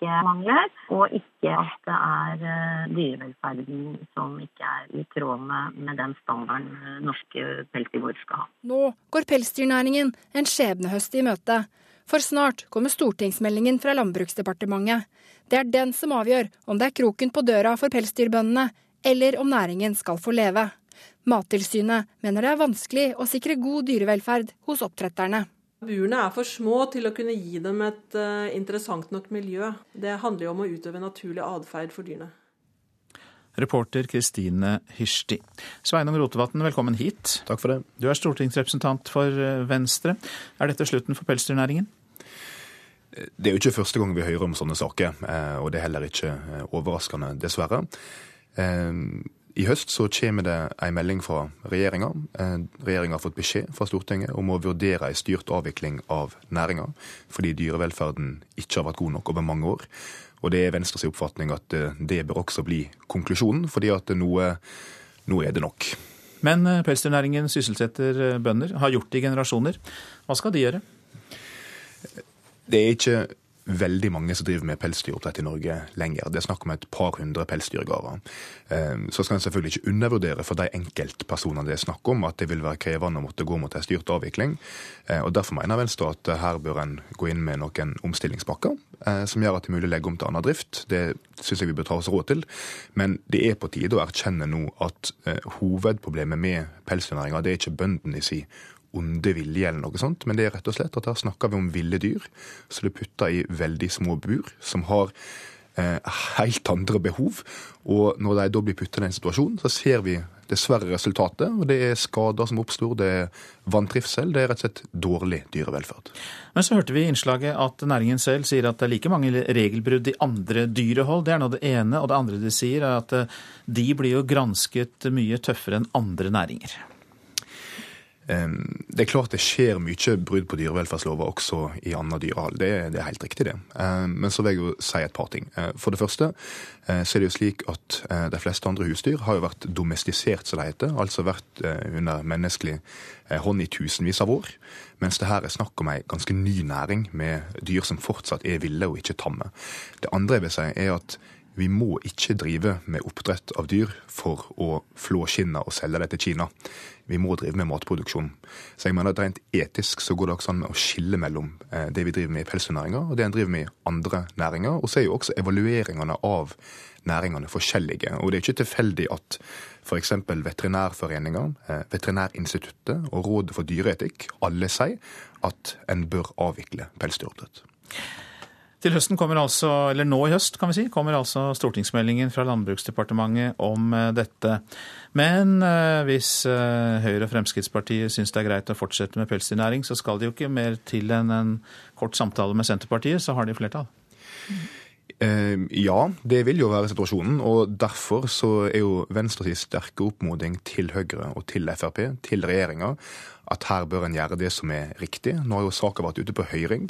tekniske mangler, og ikke at det er eh, dyrevelferden som ikke er i tråd med, den standarden eh, norske pelsdyrgårder skal ha. Nå går pelsdyrnæringen en skjebnehøst i møte. For snart kommer stortingsmeldingen fra Landbruksdepartementet. Det er den som avgjør om det er kroken på døra for pelsdyrbøndene, eller om næringen skal få leve. Mattilsynet mener det er vanskelig å sikre god dyrevelferd hos oppdretterne. Burene er for små til å kunne gi dem et uh, interessant nok miljø. Det handler jo om å utøve naturlig atferd for dyrene. Reporter Kristine Hirsti. Sveinung Rotevatn, velkommen hit. Takk for det. Du er stortingsrepresentant for eh, Venstre. Er dette slutten for pelsdyrnæringen? Det er jo ikke første gang vi hører om sånne saker, eh, og det er heller ikke overraskende, dessverre. I høst så kommer det en melding fra regjeringa. Regjeringa har fått beskjed fra Stortinget om å vurdere en styrt avvikling av næringa, fordi dyrevelferden ikke har vært god nok over mange år. Og det er Venstres oppfatning at eh, det bør også bli konklusjonen, fordi at nå, nå er det nok. Men eh, pelsdyrnæringen sysselsetter bønder, har gjort det i generasjoner. Hva skal de gjøre? Det er ikke veldig mange som driver med pelsdyroppdrett i Norge lenger. Det er snakk om et par hundre pelsdyrgårder. Eh, så skal en selvfølgelig ikke undervurdere for de enkeltpersonene det er snakk om, at det vil være krevende å måtte gå mot en styrt avvikling. Eh, og Derfor mener Venstre at her bør en gå inn med noen omstillingspakker som gjør at det er mulig å legge om til annen drift. Det syns jeg vi bør ta oss råd til. Men det er på tide å erkjenne nå at hovedproblemet med pelsdyrnæringa er ikke bøndene i si onde vilje eller noe sånt, men det er rett og slett at her snakker vi om ville dyr som er putta i veldig små bur, som har eh, helt andre behov. Og når de da blir putta i den situasjonen, så ser vi dessverre resultatet. Og det er skader som oppstår, det er vantrivsel, det er rett og slett dårlig dyrevelferd. Men så hørte vi i innslaget at næringen selv sier at det er like mange regelbrudd i andre dyrehold. Det er nå det ene. Og det andre de sier er at eh, de blir jo gransket mye tøffere enn andre næringer. Det er klart det skjer mye brudd på dyrevelferdslova også i annet dyrehold. Det, det, er helt riktig, det. Men så vil jeg jo si et par ting. Eh, for det første eh, så er det jo slik at eh, de fleste andre husdyr har jo vært domestisert, som det heter. Altså vært under menneskelig hånd i tusenvis av år. Mens det her er snakk om ei ganske ny næring med dyr som fortsatt er ville og ikke tamme. Det andre jeg vil si er at vi må ikke drive med oppdrett av dyr for å flå skinnet og selge det til Kina. Vi må drive med matproduksjon. Så jeg mener at rent etisk så går det også an å skille mellom eh, det vi driver med i pelsdyrnæringa og det en driver med i andre næringer. Og så er jo også evalueringene av næringene forskjellige. Og det er ikke tilfeldig at f.eks. Veterinærforeninga, eh, Veterinærinstituttet og Rådet for dyreetikk alle sier at en bør avvikle pelsdyroppdrett. Til høsten kommer altså, eller Nå i høst kan vi si, kommer altså stortingsmeldingen fra Landbruksdepartementet om eh, dette. Men eh, hvis eh, Høyre og Fremskrittspartiet syns det er greit å fortsette med pelsdyrnæring, så skal de jo ikke mer til enn en kort samtale med Senterpartiet, så har de flertall. Ja, det vil jo være situasjonen. Og derfor så er jo Venstres sterke oppmoding til Høyre og til Frp, til regjeringa, at her bør en gjøre det som er riktig. Nå har jo saka vært ute på høring,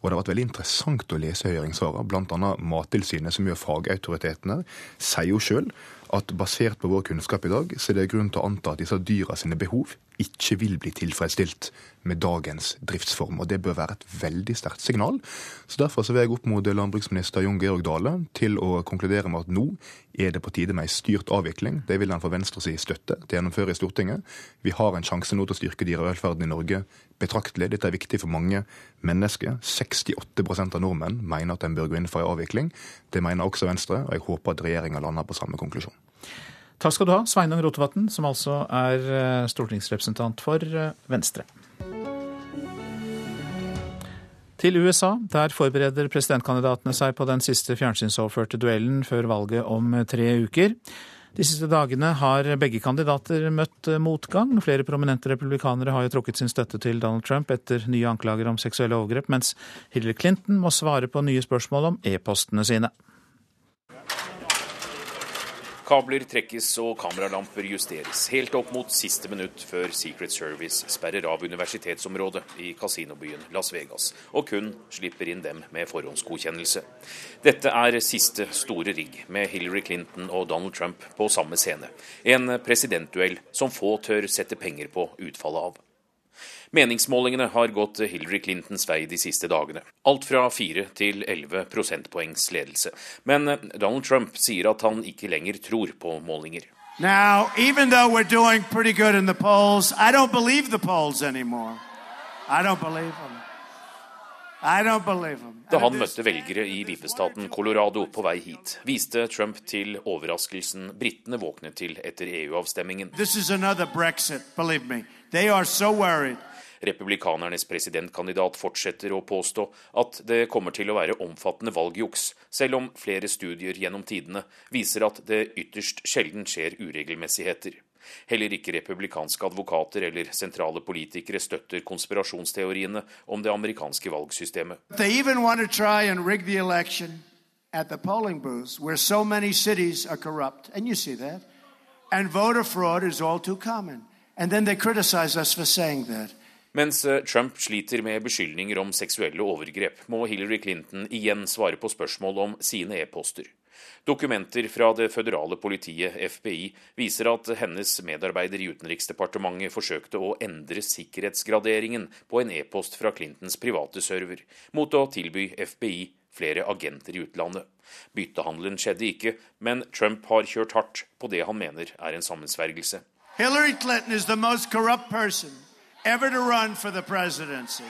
og det har vært veldig interessant å lese høringssvarene. Bl.a. Mattilsynet, som gjør fagautoritetene, sier jo sjøl at basert på vår kunnskap i dag, så er det grunn til å anta at disse dyra sine behov ikke vil bli tilfredsstilt med dagens driftsform. og Det bør være et veldig sterkt signal. Så Derfor så vil jeg oppmode landbruksminister Jon Georg Dale til å konkludere med at nå er det på tide med ei styrt avvikling. Det vil han få Venstres støtte til å gjennomføre i Stortinget. Vi har en sjanse nå til å styrke dyrevelferden i Norge betraktelig. Dette er viktig for mange mennesker. 68% av nordmenn mener at en bør gå inn for en avvikling. Det mener også Venstre, og jeg håper at regjeringa lander på samme konklusjon. Takk skal du ha, Sveinung Rotevatn, som altså er eh, stortingsrepresentant for eh, Venstre. Til USA. Der forbereder presidentkandidatene seg på den siste fjernsynsoverførte duellen før valget om tre uker. De siste dagene har begge kandidater møtt motgang. Flere prominente republikanere har jo trukket sin støtte til Donald Trump etter nye anklager om seksuelle overgrep, mens Hillary Clinton må svare på nye spørsmål om e-postene sine. Kabler trekkes og kameralamper justeres helt opp mot siste minutt før Secret Service sperrer av universitetsområdet i kasinobyen Las Vegas, og kun slipper inn dem med forhåndsgodkjennelse. Dette er siste store rigg med Hillary Clinton og Donald Trump på samme scene. En presidentduell som få tør sette penger på utfallet av. Meningsmålingene har gått Hillary Clintons vei de siste dagene. Alt fra 4 til 11 prosentpoengs ledelse. Men Donald Trump sier at han ikke lenger tror på målinger. Now, even though we're doing pretty good in the polls, I don't believe the polls anymore. I don't believe them. Da han møtte velgere i vippestaten Colorado på vei hit, viste Trump til overraskelsen britene våknet til etter EU-avstemmingen. Republikanernes presidentkandidat fortsetter å påstå at det kommer til å være omfattende valgjuks, selv om flere studier gjennom tidene viser at det ytterst sjelden skjer uregelmessigheter. Heller ikke republikanske advokater eller sentrale politikere støtter konspirasjonsteoriene om det amerikanske valgsystemet. At the polling booths, where so many cities are corrupt, and you see that, and voter fraud is all too common. And then they criticize us for saying that. Mens eh, Trump sliter med beskyldninger om seksuelle overgrep, må Hillary Clinton igjen svare på spørsmål om sine e-poster. Dokumenter fra det føderale politiet, FBI, viser at hennes medarbeider i Utenriksdepartementet forsøkte å endre sikkerhetsgraderingen på en e-post fra Clintons private server, mot å tilby FBI flere agenter i utlandet. Byttehandelen skjedde ikke, men Trump har kjørt hardt på det han mener er en sammensvergelse. Hillary Clinton is the most corrupt person ever to run for the presidency.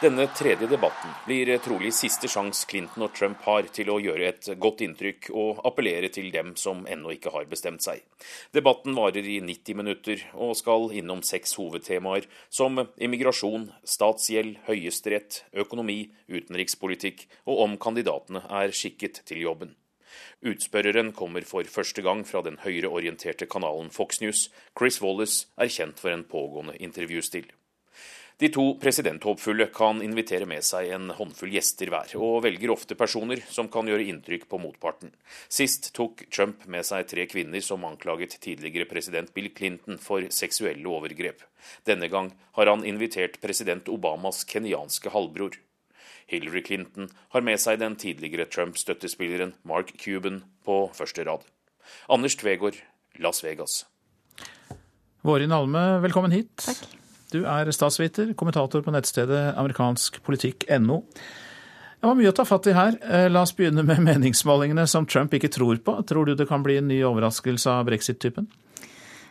Denne tredje debatten blir trolig siste sjanse Clinton og Trump har til å gjøre et godt inntrykk og appellere til dem som ennå ikke har bestemt seg. Debatten varer i 90 minutter og skal innom seks hovedtemaer som immigrasjon, statsgjeld, høyesterett, økonomi, utenrikspolitikk og om kandidatene er skikket til jobben. Utspørreren kommer for første gang fra den høyreorienterte kanalen Fox News. Chris Wallace er kjent for en pågående intervjustil. De to presidenthåpfulle kan invitere med seg en håndfull gjester hver, og velger ofte personer som kan gjøre inntrykk på motparten. Sist tok Trump med seg tre kvinner som anklaget tidligere president Bill Clinton for seksuelle overgrep. Denne gang har han invitert president Obamas kenyanske halvbror. Hillary Clinton har med seg den tidligere Trump-støttespilleren Mark Cuban på første rad. Anders Tvegård, Las Vegas. Vårin Alme, velkommen hit. Takk. Du er statsviter, kommentator på nettstedet amerikanskpolitikk.no. Det var mye å ta fatt i her. Eh, la oss begynne med meningsmålingene som Trump ikke tror på. Tror du det kan bli en ny overraskelse av brexit-typen?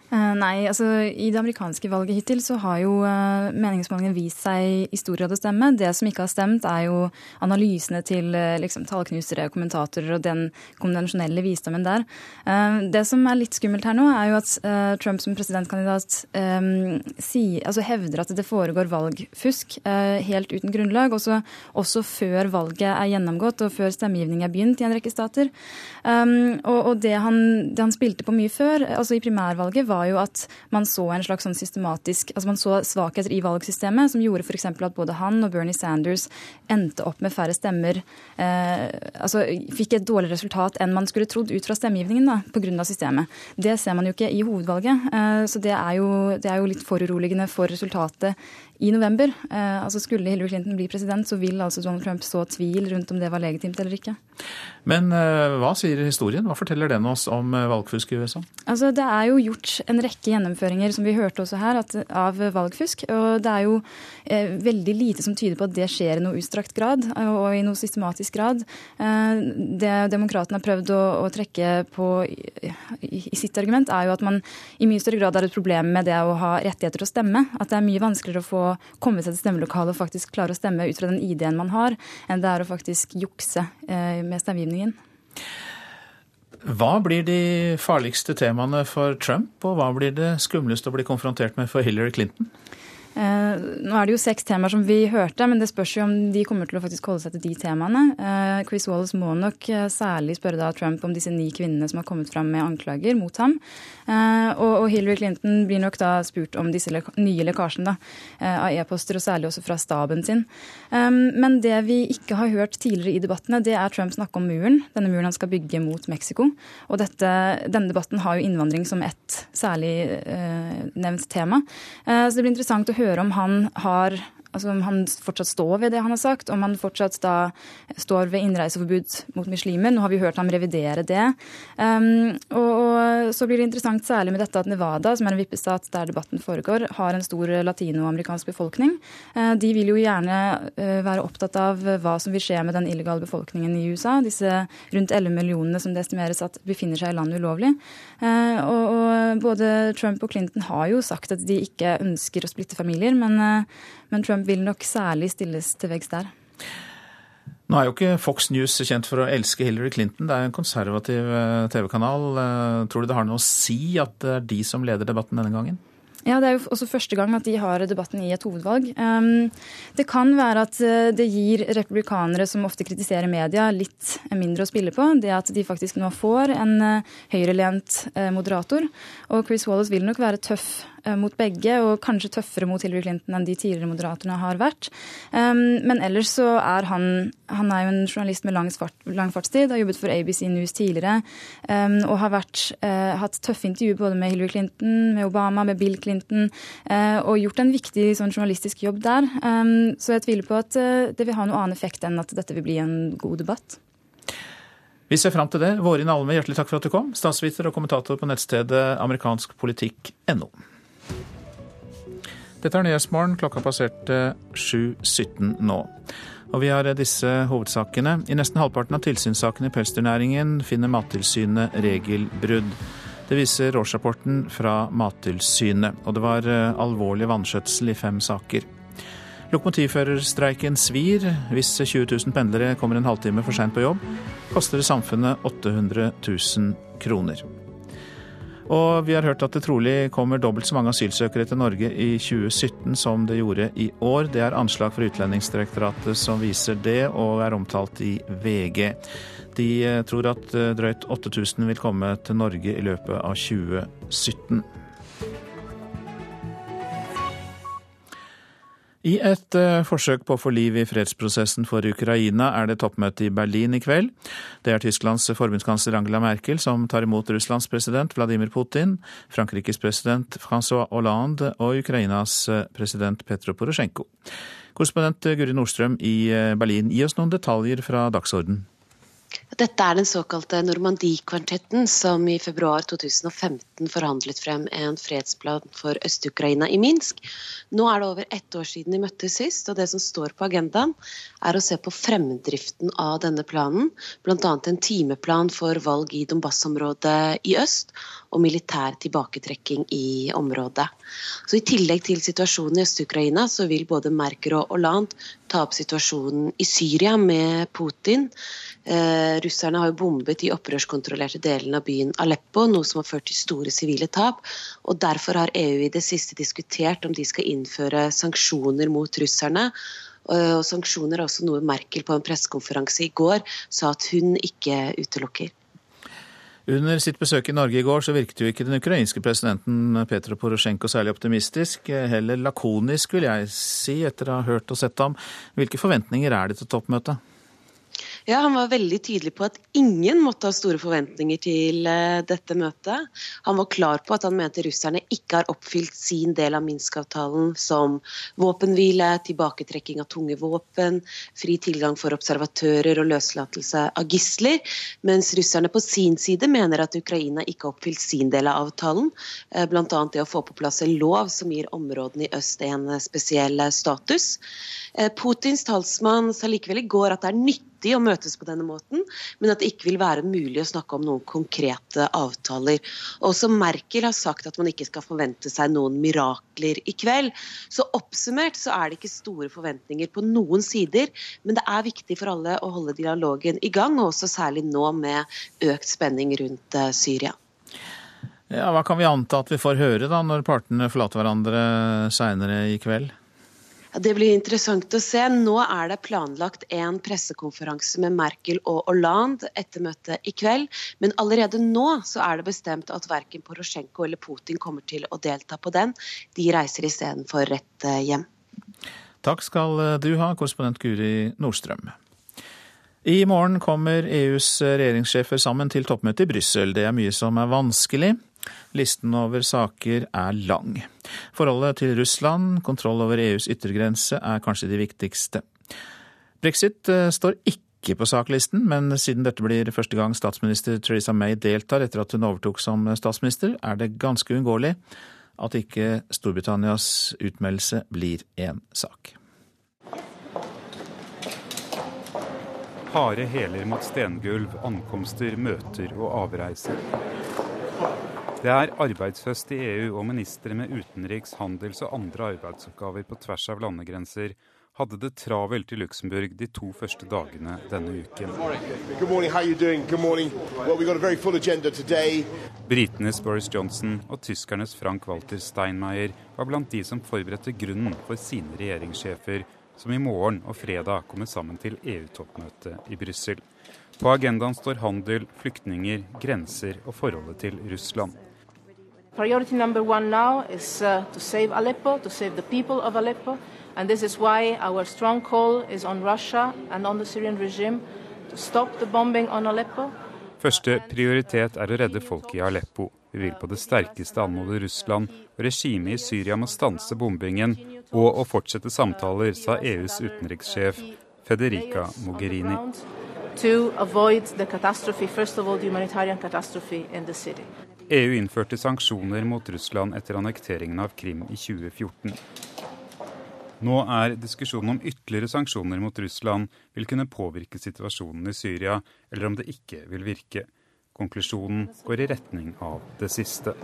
Eh, nei, altså I det amerikanske valget hittil så har jo meningsmålingen meningsmålingene vist seg i stor grad å stemme. Det som ikke har stemt, er jo analysene til uh, liksom, tallknusere, kommentatorer og den konvensjonelle visdommen der. Uh, det som er litt skummelt her nå, er jo at Trump som presidentkandidat um, si, altså hevder at det foregår valgfusk helt uten grunnlag, også, også, før valget er gjennomgått og før stemmegivning er begynt i en rekke stater. Um, og, og det, han, det han spilte på mye før, altså i primærvalget, var var jo at man så en slags sånn systematisk altså Man så svakheter i valgsystemet som gjorde f.eks. at både han og Bernie Sanders endte opp med færre stemmer. Eh, altså fikk et dårligere resultat enn man skulle trodd ut fra stemmegivningen da, pga. systemet. Det ser man jo ikke i hovedvalget. Eh, så det er, jo, det er jo litt foruroligende for resultatet i november. Eh, altså Skulle Hillary Clinton bli president, så vil altså Donald Trump så tvil rundt om det var legitimt eller ikke. Men eh, hva sier historien? Hva forteller den oss om eh, valgfusk i USA? Altså Det er jo gjort en rekke gjennomføringer, som vi hørte også her, at, av valgfusk. Og det er jo eh, veldig lite som tyder på at det skjer i noe utstrakt grad og i noe systematisk grad. Eh, det demokratene har prøvd å, å trekke på i, i, sitt argument, er jo at man i mye større grad har et problem med det å ha rettigheter til å stemme. At det er mye vanskeligere å få komme seg til stemmelokalet og faktisk klare å stemme ut fra den ID-en man har, enn det er å faktisk jukse eh, med stemmegivningen. Hva blir de farligste temaene for Trump, og hva blir det skumleste å bli konfrontert med for Hillary Clinton? Eh, nå er det jo seks temaer som vi hørte, men det spørs jo om de kommer til å faktisk holde seg til de temaene. Eh, Chris Wallace må nok eh, særlig spørre da Trump om disse ni kvinnene som har kommet fram med anklager mot ham. Og Hillary Clinton blir nok da spurt om disse nye lekkasjene av e-poster, og særlig også fra staben sin. Men det vi ikke har hørt tidligere i debattene, det er Trump snakke om muren. Denne muren han skal bygge mot Mexico. Og dette, denne debatten har jo innvandring som ett særlig nevnt tema. Så det blir interessant å høre om han har altså om han fortsatt står ved det han har sagt, om han fortsatt da står ved innreiseforbud mot muslimer. Nå har vi hørt ham revidere det. Um, og, og, så blir det interessant særlig med dette at Nevada, som er en vippestat der debatten foregår, har en stor latinoamerikansk befolkning. Uh, de vil jo gjerne uh, være opptatt av hva som vil skje med den illegale befolkningen i USA. Disse rundt 11 millionene som det estimeres at befinner seg i landet ulovlig. Uh, og, og både Trump og Clinton har jo sagt at de ikke ønsker å splitte familier, men, men Trump vil nok særlig stilles til veggs der. Nå er jo ikke Fox News kjent for å elske Hillary Clinton. Det er en konservativ eh, TV-kanal. Eh, tror du det har noe å si at det er de som leder debatten denne gangen? Ja, Det er jo også første gang at de har debatten i et hovedvalg. Um, det kan være at eh, det gir republikanere som ofte kritiserer media, litt mindre å spille på. Det at de faktisk nå får en høyrelent moderator. Og Chris Wallace vil nok være tøff mot begge, og kanskje tøffere mot Hillary Clinton enn de tidligere moderaterne har vært. Men ellers så er han Han er jo en journalist med lang, svart, lang fartstid, har jobbet for ABC News tidligere og har vært, hatt tøffe intervjuer både med Hillary Clinton, med Obama, med Bill Clinton, og gjort en viktig sånn, journalistisk jobb der. Så jeg tviler på at det vil ha noen annen effekt enn at dette vil bli en god debatt. Vi ser fram til det. Vårin Alme, hjertelig takk for at du kom. Statsviter og kommentator på nettstedet amerikanskpolitikk.no. Dette er Nyhetsmorgen. Klokka passerte 7.17 nå. Og vi har disse hovedsakene. I nesten halvparten av tilsynssakene i pelsdyrnæringen finner Mattilsynet regelbrudd. Det viser årsrapporten fra Mattilsynet. Og det var eh, alvorlig vanskjøtsel i fem saker. Lokomotivførerstreiken svir. Hvis 20 000 pendlere kommer en halvtime for seint på jobb, koster det samfunnet 800 000 kroner. Og vi har hørt at det trolig kommer dobbelt så mange asylsøkere til Norge i 2017 som det gjorde i år. Det er anslag fra Utlendingsdirektoratet som viser det, og er omtalt i VG. De eh, tror at eh, drøyt 8000 vil komme til Norge i løpet av 2017. I et uh, forsøk på å få liv i fredsprosessen for Ukraina er det toppmøte i Berlin i kveld. Det er Tysklands forbundskansler Angela Merkel som tar imot Russlands president Vladimir Putin, Frankrikes president Francois Hollande og Ukrainas eh, president Petro Porosjenko. Korrespondent Guri Nordstrøm i eh, Berlin, gi oss noen detaljer fra dagsorden. Dette er den såkalte Normandie-kvartetten, som i februar 2015 forhandlet frem en fredsplan for Øst-Ukraina i Minsk. Nå er det over ett år siden de møttes sist, og det som står på agendaen, er å se på fremdriften av denne planen, bl.a. en timeplan for valg i Donbas-området i øst, og militær tilbaketrekking i området. Så I tillegg til situasjonen i Øst-Ukraina, så vil både Merker og Hollande ta opp situasjonen i Syria med Putin. Eh, russerne har jo bombet de opprørskontrollerte delene av byen Aleppo, noe som har ført til store sivile tap. og Derfor har EU i det siste diskutert om de skal innføre sanksjoner mot russerne. Og sanksjoner er også noe Merkel på en pressekonferanse i går sa at hun ikke utelukker. Under sitt besøk i Norge i går så virket jo ikke den ukrainske presidenten Petro Porosjenko særlig optimistisk, heller lakonisk vil jeg si, etter å ha hørt og sett ham. Hvilke forventninger er det til toppmøtet? Ja, Han var veldig tydelig på at ingen måtte ha store forventninger til uh, dette møtet. Han var klar på at han mente russerne ikke har oppfylt sin del av Minsk-avtalen, som våpenhvile, tilbaketrekking av tunge våpen, fri tilgang for observatører og løslatelse av gisler, mens russerne på sin side mener at Ukraina ikke har oppfylt sin del av avtalen, uh, bl.a. det å få på plass en lov som gir områdene i øst en spesiell status. Putins talsmann sa likevel i går at det er nyttig nyttig å møtes på denne måten, men at det ikke vil være mulig å snakke om noen konkrete avtaler. Også Merkel har sagt at man ikke skal forvente seg noen mirakler i kveld. Så oppsummert så er det ikke store forventninger på noen sider, men det er viktig for alle å holde dialogen i gang, og også særlig nå med økt spenning rundt eh, Syria. Ja, Hva kan vi anta at vi får høre da, når partene forlater hverandre seinere i kveld? Det blir interessant å se. Nå er det planlagt en pressekonferanse med Merkel og Hollande etter møtet i kveld. Men allerede nå så er det bestemt at verken Porosjenko eller Putin kommer til å delta på den. De reiser istedenfor rett eh, hjem. Takk skal du ha, korrespondent Guri Nordstrøm. I morgen kommer EUs regjeringssjefer sammen til toppmøte i Brussel. Det er mye som er vanskelig. Listen over saker er lang. Forholdet til Russland, kontroll over EUs yttergrense er kanskje de viktigste. Brexit eh, står ikke på saklisten, men siden dette blir første gang statsminister Theresa May deltar etter at hun overtok som statsminister, er det ganske uunngåelig at ikke Storbritannias utmeldelse blir en sak. Harde hæler mot stengulv, ankomster, møter og avreiser. Det er arbeidshøst i EU, og ministre med utenriks-, handels- og andre arbeidsoppgaver på tvers av landegrenser hadde det travelt i Luxembourg de to første dagene denne uken. Britenes Boris Johnson og tyskernes Frank-Walter Steinmeier var blant de som forberedte grunnen for sine regjeringssjefer, som i morgen og fredag kommer sammen til EU-toppmøte i Brussel. På agendaen står handel, flyktninger, grenser og forholdet til Russland. Priority number one now is uh, to save Aleppo, to save the people of Aleppo. And this is why our strong call is on Russia and on the Syrian regime to stop the bombing on Aleppo. Første prioritet er å redde folk i Aleppo. Vi vil på det sterkeste anmode Russland og regimet i Syria om å stanse bombingen og å fortsette samtaler, sa EUs utenrikssjef Federica Mogherini. EU innførte sanksjoner mot Russland etter annekteringen av Krim i 2014. Nå er diskusjonen om ytterligere sanksjoner mot Russland vil kunne påvirke situasjonen i Syria, eller om det ikke vil virke. Konklusjonen går i retning av det siste.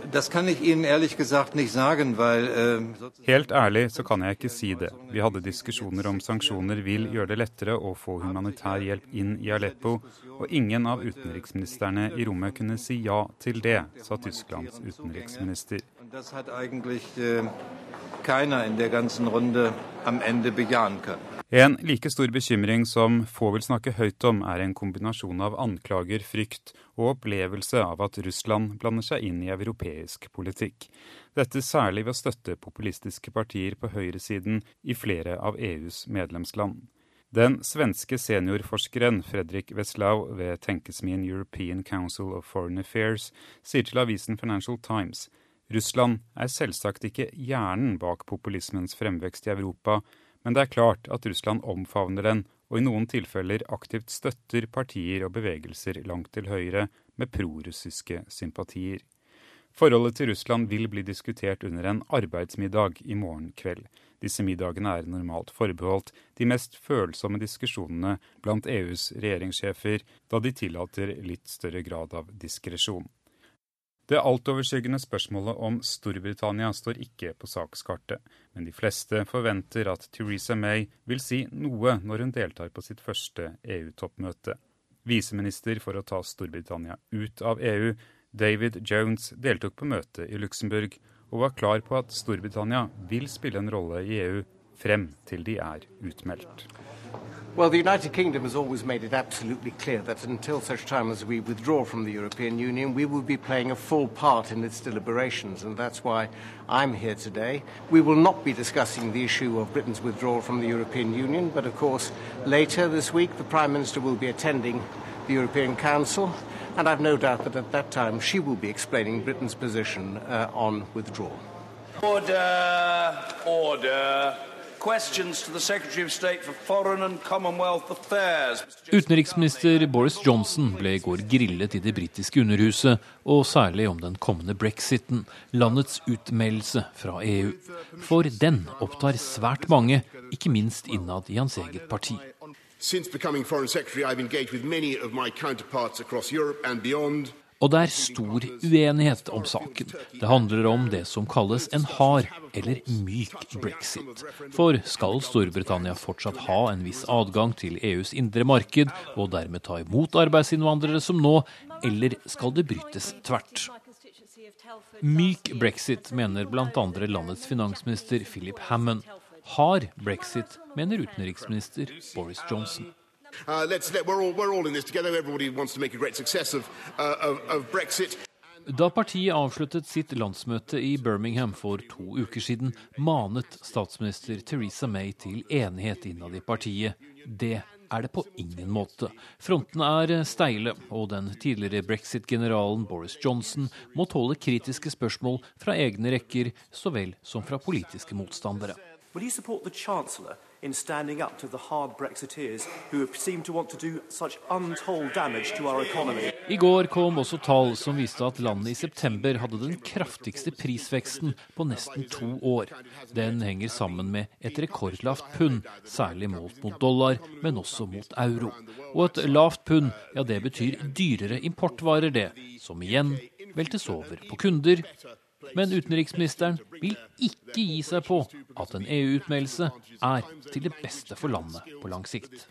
Uh... Helt ærlig så kan jeg ikke si det. Vi hadde diskusjoner om sanksjoner vil gjøre det lettere å få humanitær hjelp inn i Aleppo, og ingen av utenriksministrene i rommet kunne si ja til det, sa Tysklands utenriksminister. Das hat eigentlich, uh keiner in der ganzen Runde am Ende bejahen kann. En like stor bekymring som få vil snakke høyt om, er en kombinasjon av anklager, frykt og opplevelse av at Russland blander seg inn i europeisk politikk. Dette særlig ved å støtte populistiske partier på høyresiden i flere av EUs medlemsland. Den svenske seniorforskeren Fredrik Weslau ved tenkesmien European Council of Foreign Affairs sier til avisen Financial Times Russland er selvsagt ikke hjernen bak populismens fremvekst i Europa, men det er klart at Russland omfavner den, og i noen tilfeller aktivt støtter partier og bevegelser langt til høyre med prorussiske sympatier. Forholdet til Russland vil bli diskutert under en arbeidsmiddag i morgen kveld. Disse middagene er normalt forbeholdt de mest følsomme diskusjonene blant EUs regjeringssjefer, da de tillater litt større grad av diskresjon. Det altoverskyggende spørsmålet om Storbritannia står ikke på sakskartet, men de fleste forventer at Theresa May vil si noe når hun deltar på sitt første EU-toppmøte. Viseminister for å ta Storbritannia ut av EU, David Jones, deltok på møtet i Luxembourg og var klar på at Storbritannia vil spille en rolle i EU frem til de er utmeldt. Well, the United Kingdom has always made it absolutely clear that until such time as we withdraw from the European Union, we will be playing a full part in its deliberations, and that's why I'm here today. We will not be discussing the issue of Britain's withdrawal from the European Union, but of course, later this week, the Prime Minister will be attending the European Council, and I've no doubt that at that time she will be explaining Britain's position uh, on withdrawal. Order! Order! Utenriksminister Boris Johnson ble i går grillet i det britiske underhuset, og særlig om den kommende brexiten, landets utmeldelse fra EU. For den opptar svært mange, ikke minst innad i hans eget parti. Since becoming Foreign Secretary, I've engaged with many of my counterparts across Europe and beyond. Og det er stor uenighet om saken. Det handler om det som kalles en hard eller myk brexit. For skal Storbritannia fortsatt ha en viss adgang til EUs indre marked, og dermed ta imot arbeidsinnvandrere som nå, eller skal det brytes tvert? Myk brexit, mener bl.a. landets finansminister Philip Hammond. Hard brexit, mener utenriksminister Boris Johnson. Uh, let's let, we're, all, we're all in this together. Everybody wants to make a great success of, uh, of, of Brexit. Da partiet avsluttet sitt landsmøte i Birmingham for to uker siden, manet statsminister Theresa May til enighet innad i partiet. Det er det på ingen måte. Frontene er steile, og den tidligere brexit-generalen Boris Johnson må tåle kritiske spørsmål fra egne rekker så vel som fra politiske motstandere. Will you support the Chancellor in standing up to the hard Brexiteers who seem to want to do such untold damage to our economy. I går kom også tall som viste at landet i september hadde den kraftigste prisveksten på nesten to år. Den henger sammen med et rekordlavt pund, særlig målt mot dollar, men også mot euro. Og et lavt pund, ja det betyr dyrere importvarer, det, som igjen veltes over på kunder, men utenriksministeren vil ikke gi seg på at en EU-utmeldelse er til det beste for landet på lang sikt.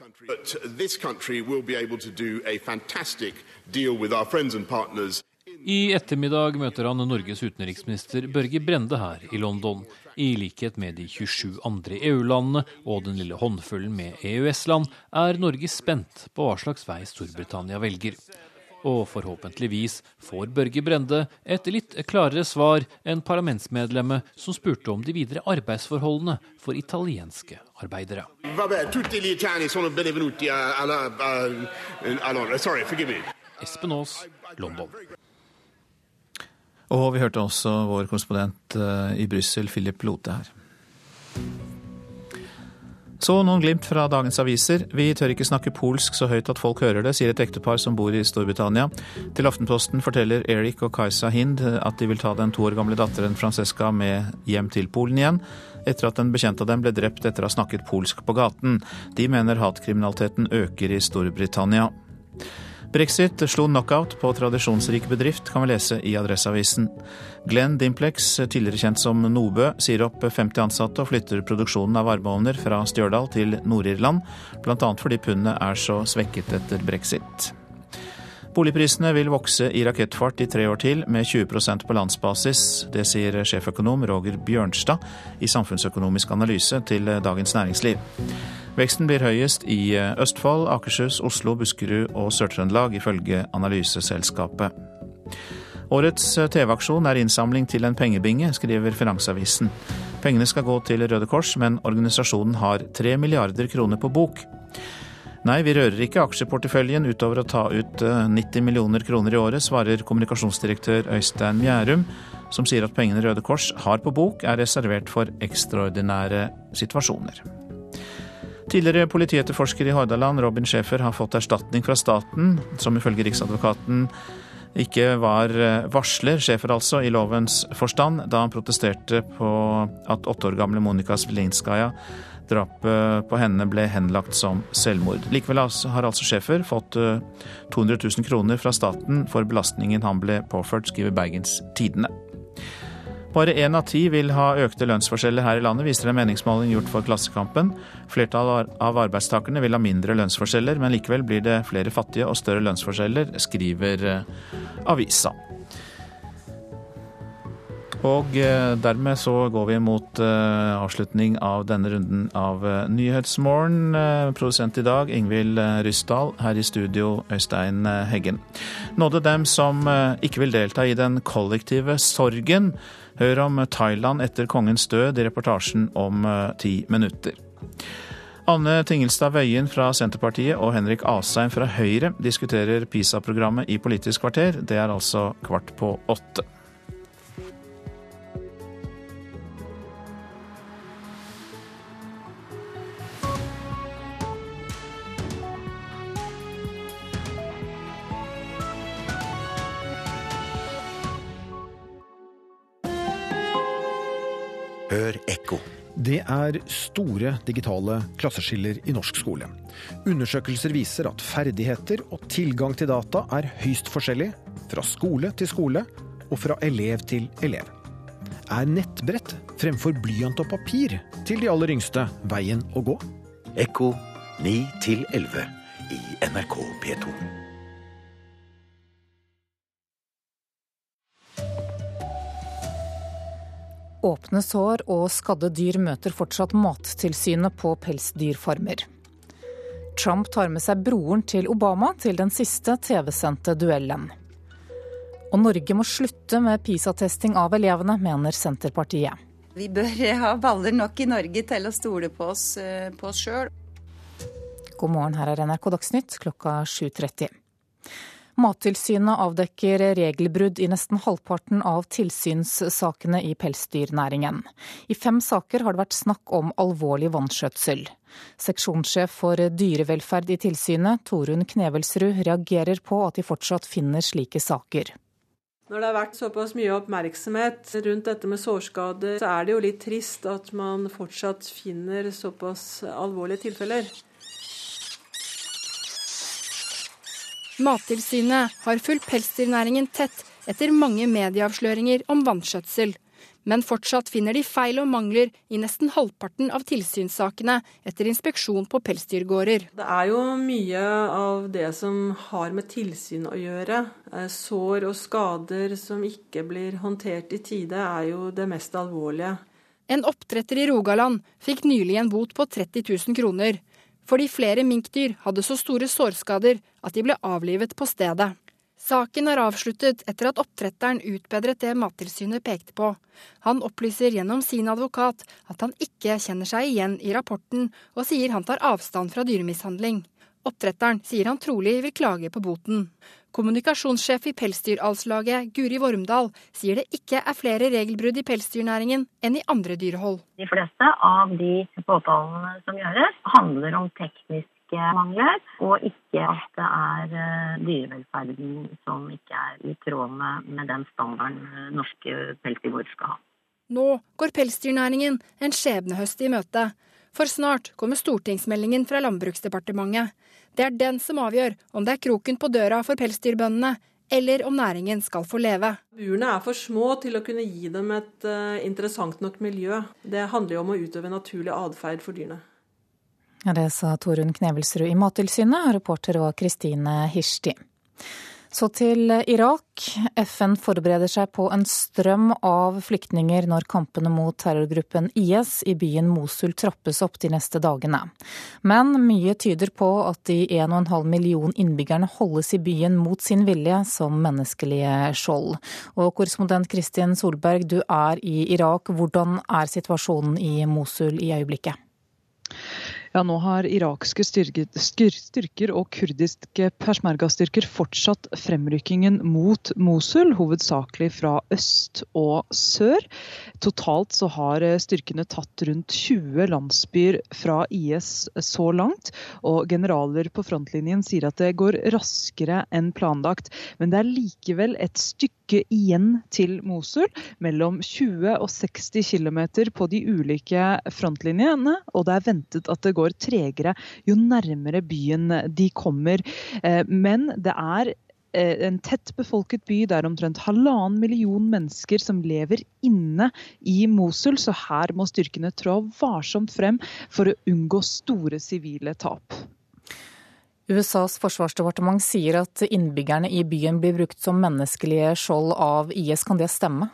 I ettermiddag møter han Norges utenriksminister Børge Brende her i London. I likhet med de 27 andre EU-landene og den lille håndfullen med EØS-land er Norge spent på hva slags vei Storbritannia velger. Og forhåpentligvis får Børge Brende et litt klarere svar enn parlamentsmedlemmet som spurte om de videre arbeidsforholdene for italienske arbeidere. Espen Aas, London. Og vi hørte også vår korrespondent eh, i Brussel, Philip Lote her. Så noen glimt fra dagens aviser. Vi tør ikke snakke polsk så høyt at folk hører det, sier et ektepar som bor i Storbritannia. Til Aftenposten forteller Erik og Kajsa Hind at de vil ta den to år gamle datteren Francesca med hjem til Polen igjen, etter at en bekjent av dem ble drept etter å ha snakket polsk på gaten. De mener hatkriminaliteten øker i Storbritannia. Brexit slo knockout på tradisjonsrik bedrift, kan vi lese i Adresseavisen. Glenn Dimplex, tidligere kjent som Nobø, sier opp 50 ansatte og flytter produksjonen av varmeovner fra Stjørdal til Nord-Irland, bl.a. fordi pundet er så svekket etter brexit. Boligprisene vil vokse i rakettfart i tre år til, med 20% på landsbasis. Det sier sjeføkonom Roger Bjørnstad i Samfunnsøkonomisk analyse til Dagens Næringsliv. Veksten blir høyest i eh, Østfold, Akershus, Oslo, Buskerud og Sør-Trøndelag, ifølge analyseselskapet. Årets eh, TV-aksjon er innsamling til en pengebinge, skriver Finansavisen. Pengene skal gå til Røde Kors, men organisasjonen har tre milliarder kroner på bok. Nei, vi rører ikke aksjeporteføljen utover å ta ut 90 eh, millioner kroner i året, svarer kommunikasjonsdirektør Øystein Mjærum, som sier at pengene Røde Kors har på bok, er reservert for ekstraordinære situasjoner. Tidligere politietterforsker i Hordaland, Robin Schäfer, har fått erstatning fra staten, som ifølge Riksadvokaten ikke var eh, varsler, Schäfer altså, i lovens forstand, da han protesterte på at åtte år gamle Monika Svilinskaja Drapet på henne ble henlagt som selvmord. Likevel har altså Schäfer fått 200 eh, 000 kroner fra staten for belastningen han ble påført, skriver Bergens Tidende. Bare én av ti vil ha økte lønnsforskjeller her i landet, viser en meningsmåling gjort for Klassekampen. Flertallet av arbeidstakerne vil ha mindre lønnsforskjeller, men likevel blir det flere fattige og større lønnsforskjeller, skriver eh, avisa. Og eh, dermed så går vi mot eh, avslutning av denne runden av Nyhetsmorgen. Produsent i dag Ingvild Ryssdal. Her i studio Øystein Heggen. Nåde dem som ikke vil delta i den kollektive sorgen. Hør om Thailand etter kongens død i reportasjen om eh, ti minutter. Anne Tingelstad Wøien fra Senterpartiet og Henrik Asheim fra Høyre diskuterer PISA-programmet i Politisk kvarter. Det er altså kvart på åtte. Hør ekko. Det er store digitale klasseskiller i norsk skole. Undersøkelser viser at ferdigheter og tilgang til data er høyst forskjellig fra skole til skole og fra elev til elev. Er nettbrett fremfor blyant og papir til de aller yngste veien å gå? Ekko 9 11 i NRK P2. Åpne sår og skadde dyr møter fortsatt Mattilsynet på pelsdyrfarmer. Trump tar med seg broren til Obama til den siste TV-sendte duellen. Og Norge må slutte med PISA-testing av elevene, mener Senterpartiet. Vi bør ha baller nok i Norge til å stole på oss, eh, på sjøl. God morgen, her er NRK Dagsnytt klokka 7.30. Mattilsynet avdekker regelbrudd i nesten halvparten av tilsynssakene i pelsdyrnæringen. I fem saker har det vært snakk om alvorlig vanskjøtsel. Seksjonssjef for dyrevelferd i tilsynet, Torunn Knevelsrud, reagerer på at de fortsatt finner slike saker. Når det har vært såpass mye oppmerksomhet rundt dette med sårskader, så er det jo litt trist at man fortsatt finner såpass alvorlige tilfeller. Mattilsynet har fulgt pelsdyrnæringen tett etter mange medieavsløringer om vanskjøtsel. Men fortsatt finner de feil og mangler i nesten halvparten av tilsynssakene etter inspeksjon på pelsdyrgårder. Det er jo mye av det som har med tilsyn å gjøre. Eh, sår og skader som ikke blir håndtert i tide, er jo det mest alvorlige. En oppdretter i Rogaland fikk nylig en bot på 30 000 kroner fordi flere minkdyr hadde så store sårskader at de ble avlivet på stedet. Saken er avsluttet etter at oppdretteren utbedret det Mattilsynet pekte på. Han opplyser gjennom sin advokat at han ikke kjenner seg igjen i rapporten, og sier han tar avstand fra dyremishandling. Oppdretteren sier han trolig vil klage på boten. Kommunikasjonssjef i Pelsdyralslaget, Guri Vormdal, sier det ikke er flere regelbrudd i pelsdyrnæringen enn i andre dyrehold. De fleste av de påtalene som gjøres, handler om tekniske mangler, og ikke at det er eh, dyrevelferden som ikke er i tråd med, den standarden eh, norske pelsdyrbord skal ha. Nå går pelsdyrnæringen en skjebnehøst i møte. For snart kommer stortingsmeldingen fra Landbruksdepartementet. Det er den som avgjør om det er kroken på døra for pelsdyrbøndene, eller om næringen skal få leve. Burene er for små til å kunne gi dem et uh, interessant nok miljø. Det handler jo om å utøve naturlig atferd for dyrene. Ja, det sa Torunn Knevelsrud i Mattilsynet, og reporter var Kristine Hirsti. Så til Irak. FN forbereder seg på en strøm av flyktninger når kampene mot terrorgruppen IS i byen Mosul trappes opp de neste dagene. Men mye tyder på at de 1,5 million innbyggerne holdes i byen mot sin vilje som menneskelige skjold. Og korrespondent Kristin Solberg, du er i Irak. Hvordan er situasjonen i Mosul i øyeblikket? Ja, nå har irakske styrker og kurdiske persmergastyrker fortsatt fremrykkingen mot Mosul, hovedsakelig fra øst og sør. Totalt så har styrkene tatt rundt 20 landsbyer fra IS så langt. Og generaler på frontlinjen sier at det går raskere enn planlagt. Men det er likevel et stykke igjen til Mosul, mellom 20 og 60 km på de ulike frontlinjene. Og det er ventet at det går går tregere jo nærmere byen de kommer. Eh, men det er eh, en tett befolket by. Det er omtrent halvannen million mennesker som lever inne i Mosul, så her må styrkene trå varsomt frem for å unngå store sivile tap. USAs forsvarsdepartement sier at innbyggerne i byen blir brukt som menneskelige skjold av IS. Kan det stemme?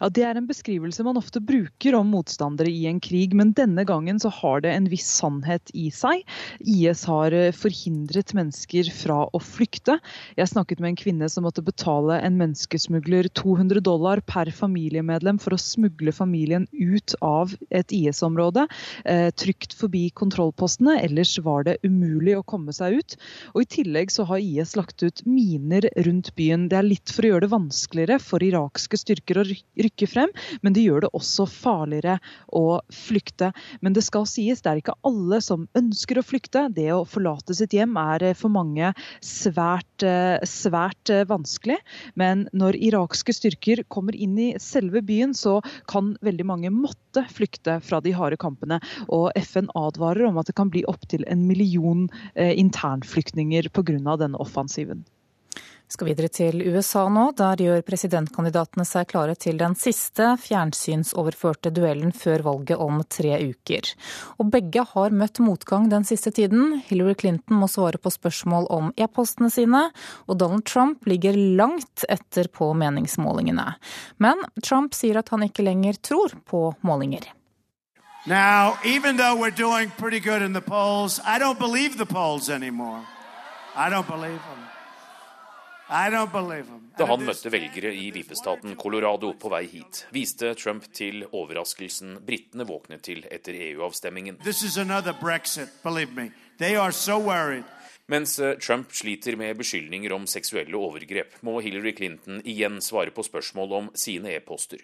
Ja, Det er en beskrivelse man ofte bruker om motstandere i en krig, men denne gangen så har det en viss sannhet i seg. IS har eh, forhindret mennesker fra å flykte. Jeg snakket med en kvinne som måtte betale en menneskesmugler 200 dollar per familiemedlem for å smugle familien ut av et IS-område, eh, trygt forbi kontrollpostene. Ellers var det umulig å komme seg ut. Og I tillegg så har IS lagt ut miner rundt byen. Det er litt for å gjøre det vanskeligere for irakske styrker å rykke frem, men det gjør det også farligere å flykte. Men det skal sies, det er ikke alle som ønsker å flykte. Det å forlate sitt hjem er eh, for mange svært, eh, svært eh, vanskelig. Men når irakske styrker kommer inn i selve byen, så kan veldig mange måtte flykte fra de harde kampene. Og FN advarer om at det kan bli opptil en million internflyktninger pga. denne offensiven. Skal videre til USA nå. Der gjør presidentkandidatene seg klare til den siste fjernsynsoverførte duellen før valget om tre uker. Og begge har møtt motgang den siste tiden. Hillary Clinton må svare på spørsmål om e-postene sine, og Donald Trump ligger langt etter på meningsmålingene. Men Trump sier at han ikke lenger tror på målinger. Now, even though we're doing pretty good in the polls, I don't believe the polls anymore. I don't believe them. Da han møtte velgere i vipestaten Colorado på vei hit, viste Trump til overraskelsen britene våknet til etter EU-avstemmingen. Mens eh, Trump sliter med beskyldninger om seksuelle overgrep, må Hillary Clinton igjen svare på spørsmål om sine e-poster.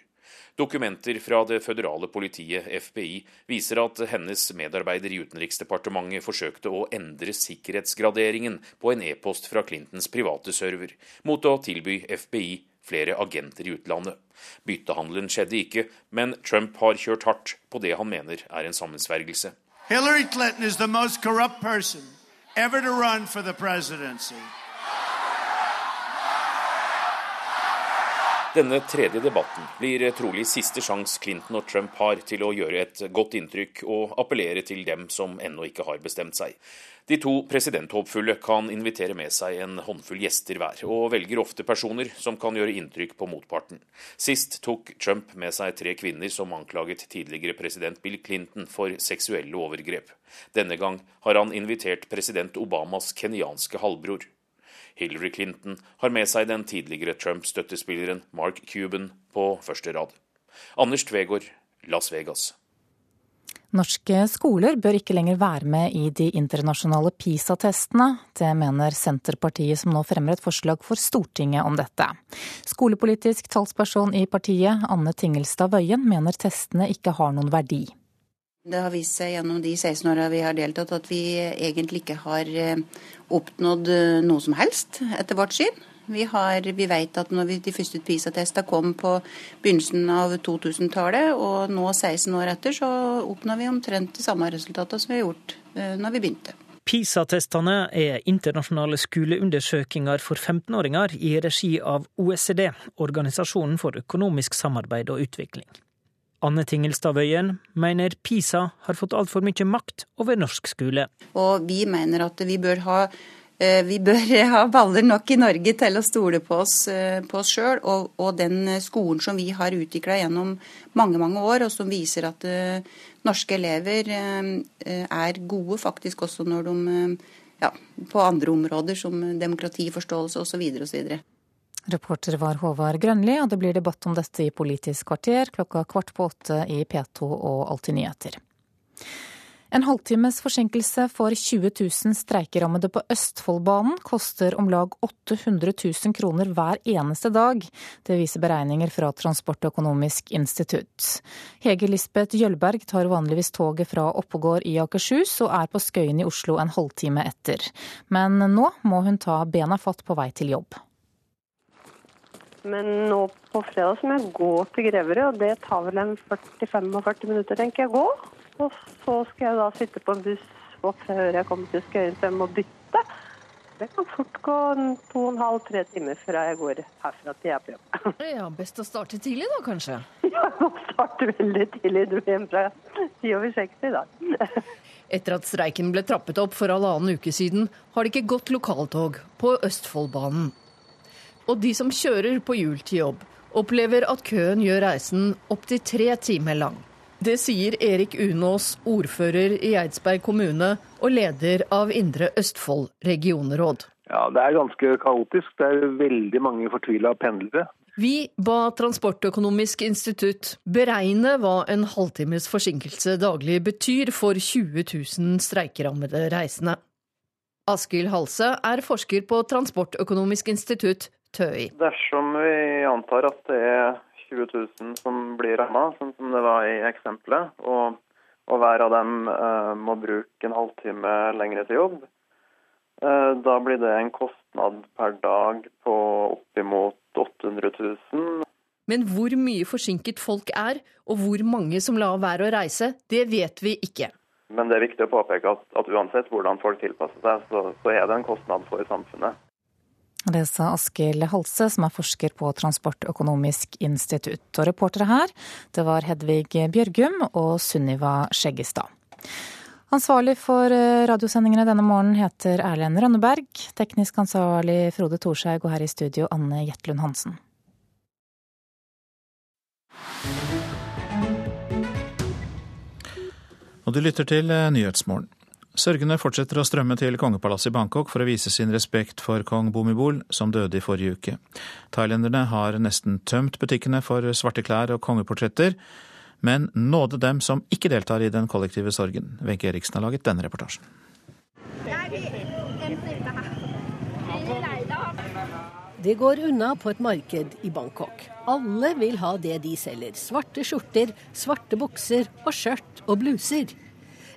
Dokumenter fra det føderale politiet, FBI, viser at hennes medarbeider i Utenriksdepartementet forsøkte å endre sikkerhetsgraderingen på en e-post fra Clintons private server, mot å tilby FBI flere agenter i utlandet. Byttehandelen skjedde ikke, men Trump har kjørt hardt på det han mener er en sammensvergelse. Hillary Clinton is the most corrupt person ever to run for the. Denne tredje debatten blir trolig siste sjanse Clinton og Trump har til å gjøre et godt inntrykk og appellere til dem som ennå ikke har bestemt seg. De to presidenthåpfulle kan invitere med seg en håndfull gjester hver, og velger ofte personer som kan gjøre inntrykk på motparten. Sist tok Trump med seg tre kvinner som anklaget tidligere president Bill Clinton for seksuelle overgrep. Denne gang har han invitert president Obamas kenyanske halvbror. Hillary Clinton har med seg den tidligere Trump-støttespilleren Mark Cuban på første rad. Anders Tvegård, Las Vegas. Norske skoler bør ikke lenger være med i de internasjonale PISA-testene. Det mener Senterpartiet, som nå fremmer et forslag for Stortinget om dette. Skolepolitisk talsperson i partiet, Anne Tingelstad Wøien, mener testene ikke har noen verdi. Det har vist seg gjennom de 16 åra vi har deltatt at vi egentlig ikke har eh, oppnådd eh, noe som helst, etter vårt syn. Vi, har, vi vet at når vi, de første PISA-testene kom på begynnelsen av 2000-tallet, og nå 16 år etter, så oppnår vi omtrent de samme resultatene som vi har gjort eh, når vi begynte. PISA-testene er internasjonale skoleundersøkelser for 15-åringer i regi av OECD, Organisasjonen for økonomisk samarbeid og utvikling. Anne Tingelstad Wøien mener PISA har fått altfor mye makt over norsk skole. Og vi mener at vi bør ha Eh, vi bør ha baller nok i Norge til å stole på oss, eh, på sjøl. Og, og, den skolen som vi har utvikla gjennom mange mange år, og som viser at uh, norske elever er gode faktisk også når de ja, på andre områder som demokratiforståelse osv. osv. Reporter var Håvard Grønli, og det blir debatt om dette i Politisk kvarter klokka kvart på åtte i P2 og Alltid nyheter. En halvtimes forsinkelse for 20 000 streikerammede på Østfoldbanen koster om lag 800 000 kroner hver eneste dag. Det viser beregninger fra Transportøkonomisk institutt. Hege Lisbeth Jølberg tar vanligvis toget fra Oppegård i Akershus og er på Skøyen i Oslo en halvtime etter. Men nå må hun ta bena fatt på vei til jobb. Men nå på fredag må jeg gå til Greverud, og det tar vel en 40-45 minutter, tenker jeg, å gå. Og så skal jeg da sitte på en buss opp før jeg kommer til Skøyen, så jeg må bytte. Det kan fort gå to og en halv, tre timer før jeg går herfra til jeg er på jobb. Ja, Best å starte tidlig da, kanskje? Ja, jeg må starte veldig tidlig. Du hjemme fra ti over seks i dag. Etter at streiken ble trappet opp for halvannen uke siden, har det ikke gått lokaltog på Østfoldbanen. Og de som kjører på hjul til jobb, opplever at køen gjør reisen opptil tre timer lang. Det sier Erik Unås, ordfører i Eidsberg kommune og leder av Indre Østfold regionråd. Ja, Det er ganske kaotisk. Det er veldig mange fortvila pendlere. Vi ba Transportøkonomisk institutt beregne hva en halvtimes forsinkelse daglig betyr for 20 000 streikerammede reisende. Askild Halse er forsker på Transportøkonomisk institutt, TØI. Dersom vi antar at det er 20 000 som blir ramma, sånn som det var i eksempelet, og, og hver av dem eh, må bruke en halvtime lengre til jobb, eh, da blir det en kostnad per dag på oppimot 800 000. Men hvor mye forsinket folk er, og hvor mange som lar være å reise, det vet vi ikke. Men det er viktig å påpeke at, at uansett hvordan folk tilpasser seg, så, så er det en kostnad for samfunnet. Det sa Askild Halse, som er forsker på Transportøkonomisk institutt. Og reportere her, det var Hedvig Bjørgum og Sunniva Skjeggestad. Ansvarlig for eh, radiosendingene denne morgenen heter Erlend Rønneberg. Teknisk ansvarlig Frode Thorshaug, og her i studio Anne Jetlund Hansen. Og du lytter til eh, Nyhetsmorgen. Sørgende fortsetter å strømme til kongepalasset i Bangkok for å vise sin respekt for kong Bumibol, som døde i forrige uke. Thailenderne har nesten tømt butikkene for svarte klær og kongeportretter, men nåde dem som ikke deltar i den kollektive sorgen. Wenche Eriksen har laget denne reportasjen. Det går unna på et marked i Bangkok. Alle vil ha det de selger. Svarte skjorter, svarte bukser og skjørt og bluser.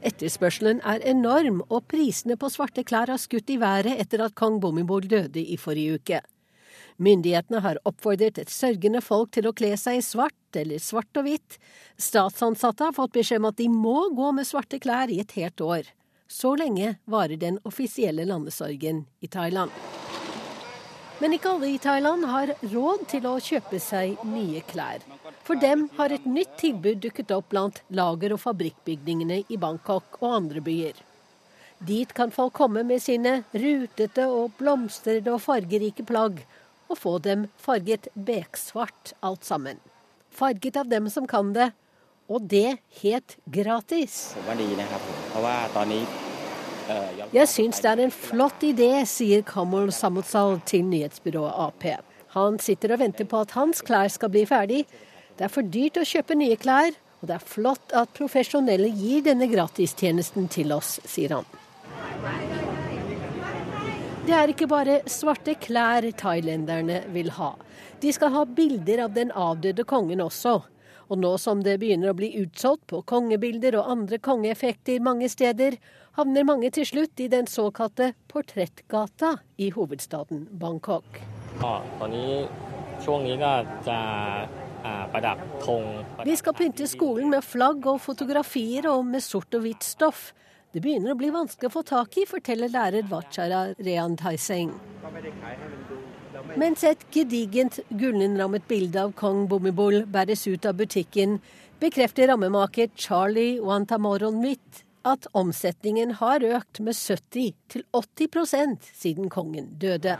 Etterspørselen er enorm, og prisene på svarte klær har skutt i været etter at kong Bhumibol døde i forrige uke. Myndighetene har oppfordret et sørgende folk til å kle seg i svart eller svart og hvitt. Statsansatte har fått beskjed om at de må gå med svarte klær i et helt år. Så lenge varer den offisielle landesorgen i Thailand. Men ikke alle i Thailand har råd til å kjøpe seg nye klær. For dem har et nytt tilbud dukket opp blant lager- og fabrikkbygningene i Bangkok og andre byer. Dit kan folk komme med sine rutete og blomstrede og fargerike plagg, og få dem farget beksvart alt sammen. Farget av dem som kan det, og det helt gratis. Jeg syns det er en flott idé, sier Kamal Samutsal til nyhetsbyrået Ap. Han sitter og venter på at hans klær skal bli ferdig. Det er for dyrt å kjøpe nye klær, og det er flott at profesjonelle gir denne gratistjenesten til oss, sier han. Det er ikke bare svarte klær thailenderne vil ha. De skal ha bilder av den avdøde kongen også. Og nå som det begynner å bli utsolgt på kongebilder og andre kongeeffekter mange steder, havner mange til slutt i den såkalte Portrettgata i hovedstaden Bangkok. Vi skal pynte skolen med flagg og fotografier og med sort og hvitt stoff. Det begynner å bli vanskelig å få tak i, forteller lærer Vachara Rean Taiseng. Mens et gedigent gullinnrammet bilde av kong Bumibol bæres ut av butikken, bekrefter rammemaker Charlie Wantamoron Mitt at omsetningen har økt med 70 80% siden kongen døde.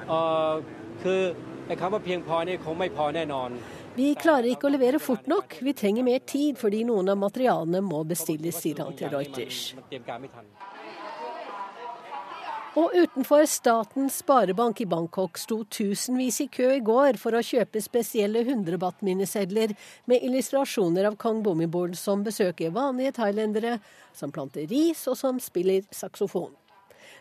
Vi klarer ikke å levere fort nok. Vi trenger mer tid fordi noen av materialene må bestilles, sier han til Reuters. Og utenfor Statens sparebank i Bangkok sto tusenvis i kø i går for å kjøpe spesielle 100 baht-minnesedler med illustrasjoner av kong Bumibol som besøker vanlige thailendere, som planter ris og som spiller saksofon.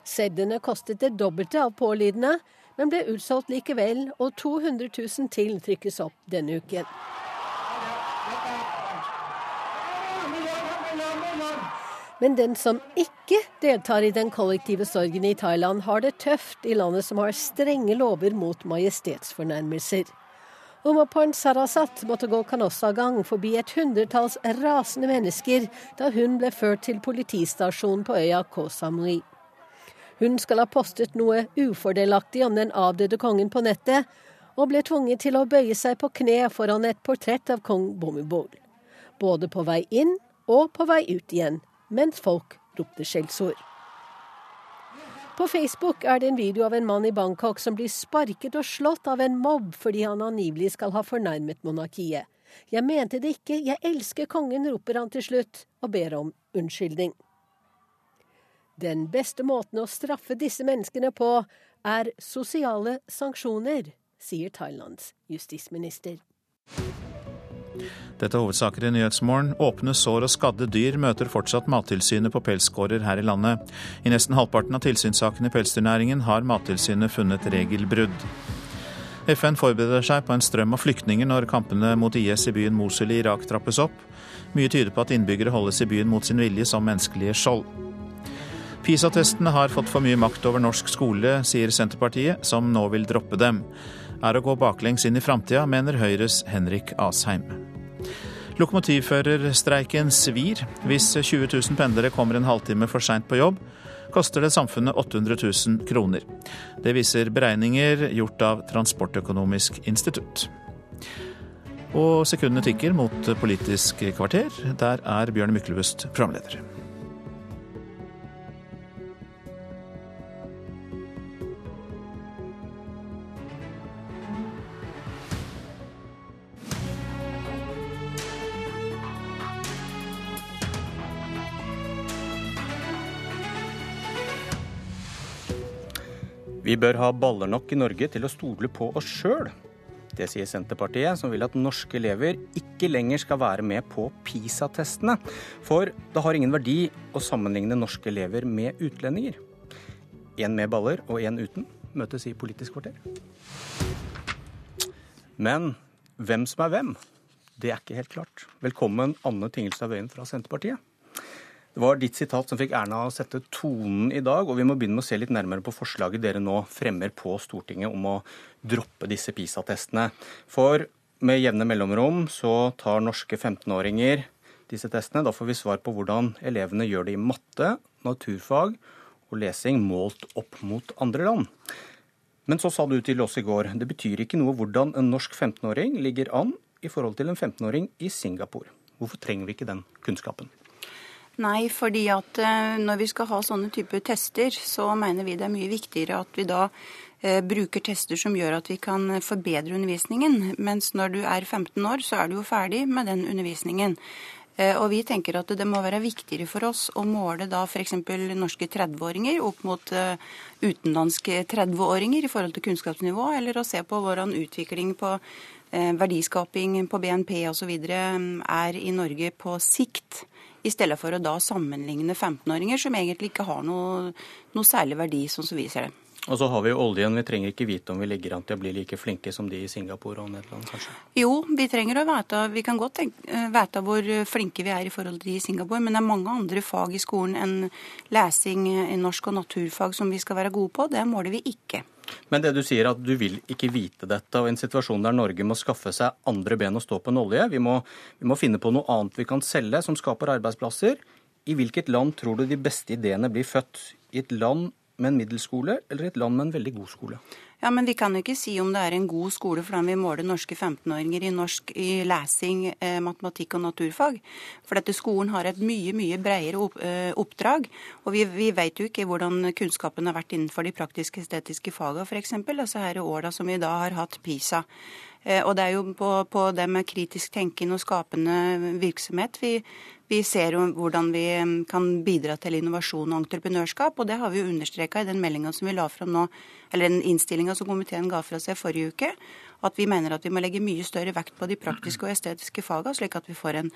Sedlene kostet det dobbelte av pålydende, men ble utsolgt likevel, og 200 000 til trykkes opp denne uken. Men den som ikke deltar i den kollektive sorgen i Thailand, har det tøft i landet som har strenge lover mot majestetsfornærmelser. Umaporn Sarasat måtte gå kanossagang forbi et hundretalls rasende mennesker da hun ble ført til politistasjonen på øya Koh Samui. Hun skal ha postet noe ufordelaktig om den avdøde kongen på nettet, og ble tvunget til å bøye seg på kne foran et portrett av kong Bhumibol. Både på vei inn og på vei ut igjen, mens folk ropte skjellsord. På Facebook er det en video av en mann i Bangkok som blir sparket og slått av en mobb fordi han angivelig skal ha fornærmet monarkiet. Jeg mente det ikke, jeg elsker kongen, roper han til slutt og ber om unnskyldning. Den beste måten å straffe disse menneskene på er sosiale sanksjoner, sier Thailands justisminister. Dette er hovedsaker i Nyhetsmorgen. Åpne sår og skadde dyr møter fortsatt Mattilsynet på pelsgårder her i landet. I nesten halvparten av tilsynssakene i pelsdyrnæringen har Mattilsynet funnet regelbrudd. FN forbereder seg på en strøm av flyktninger når kampene mot IS i byen Mosul i Irak trappes opp. Mye tyder på at innbyggere holdes i byen mot sin vilje som menneskelige skjold. PISA-testene har fått for mye makt over norsk skole, sier Senterpartiet, som nå vil droppe dem. Er å gå baklengs inn i framtida, mener Høyres Henrik Asheim. Lokomotivførerstreiken svir. Hvis 20 000 pendlere kommer en halvtime for seint på jobb, koster det samfunnet 800 000 kroner. Det viser beregninger gjort av Transportøkonomisk institutt. Og sekundene tikker mot Politisk kvarter. Der er Bjørn Myklebust programleder. Vi bør ha baller nok i Norge til å stole på oss sjøl. Det sier Senterpartiet, som vil at norske elever ikke lenger skal være med på PISA-testene. For det har ingen verdi å sammenligne norske elever med utlendinger. Én med baller og én uten møtes i Politisk kvarter. Men hvem som er hvem, det er ikke helt klart. Velkommen Anne Tingelstad Wøien fra Senterpartiet. Det var ditt sitat som fikk Erna å sette tonen i dag, og vi må begynne med å se litt nærmere på forslaget dere nå fremmer på Stortinget om å droppe disse PISA-testene. For med jevne mellomrom så tar norske 15-åringer disse testene. Da får vi svar på hvordan elevene gjør det i matte, naturfag og lesing målt opp mot andre land. Men så sa du til oss i går, det betyr ikke noe hvordan en norsk 15-åring ligger an i forhold til en 15-åring i Singapore. Hvorfor trenger vi ikke den kunnskapen? Nei, fordi at eh, når vi skal ha sånne typer tester, så mener vi det er mye viktigere at vi da eh, bruker tester som gjør at vi kan forbedre undervisningen. Mens når du er 15 år, så er du jo ferdig med den undervisningen. Eh, og vi tenker at det må være viktigere for oss å måle da f.eks. norske 30-åringer opp mot utenlandske 30-åringer i forhold til kunnskapsnivå, eller å se på hvordan utvikling på verdiskaping på BNP osv. Mm, er i Norge på sikt. I stedet for å da sammenligne 15-åringer som egentlig ikke har noe, noe særlig verdi, sånn som vi ser det. Og så har vi jo oljen. Vi trenger ikke vite om vi ligger an til å bli like flinke som de i Singapore og Nederland, kanskje? Jo, vi trenger å vite Vi kan godt eh, vite hvor flinke vi er i forhold til de i Singapore, men det er mange andre fag i skolen enn lesing, i norsk og naturfag som vi skal være gode på. Det måler vi ikke. Men det du sier at du vil ikke vite dette, og i en situasjon der Norge må skaffe seg andre ben å stå på enn olje, vi må, vi må finne på noe annet vi kan selge som skaper arbeidsplasser. I hvilket land tror du de beste ideene blir født? I et land med en middelskole eller et land med en veldig god skole? Ja, men Vi kan jo ikke si om det er en god skole for fordi vi måler norske 15-åringer i, norsk, i lesing, eh, matematikk og naturfag. For dette skolen har et mye mye bredere opp, eh, oppdrag. Og vi, vi, vet jo ikke hvordan kunnskapen har vært innenfor de praktisk-estetiske fagene f.eks. Altså her i åra som vi da har hatt PISA. Eh, og det er jo på, på det med kritisk tenkende og skapende virksomhet vi, vi ser jo hvordan vi kan bidra til innovasjon og entreprenørskap, og det har vi jo understreka i den meldinga som vi la fram nå, eller den innstillinga som komiteen ga fra seg forrige uke. At vi mener at vi må legge mye større vekt på de praktiske og estetiske fagene, slik at vi får en,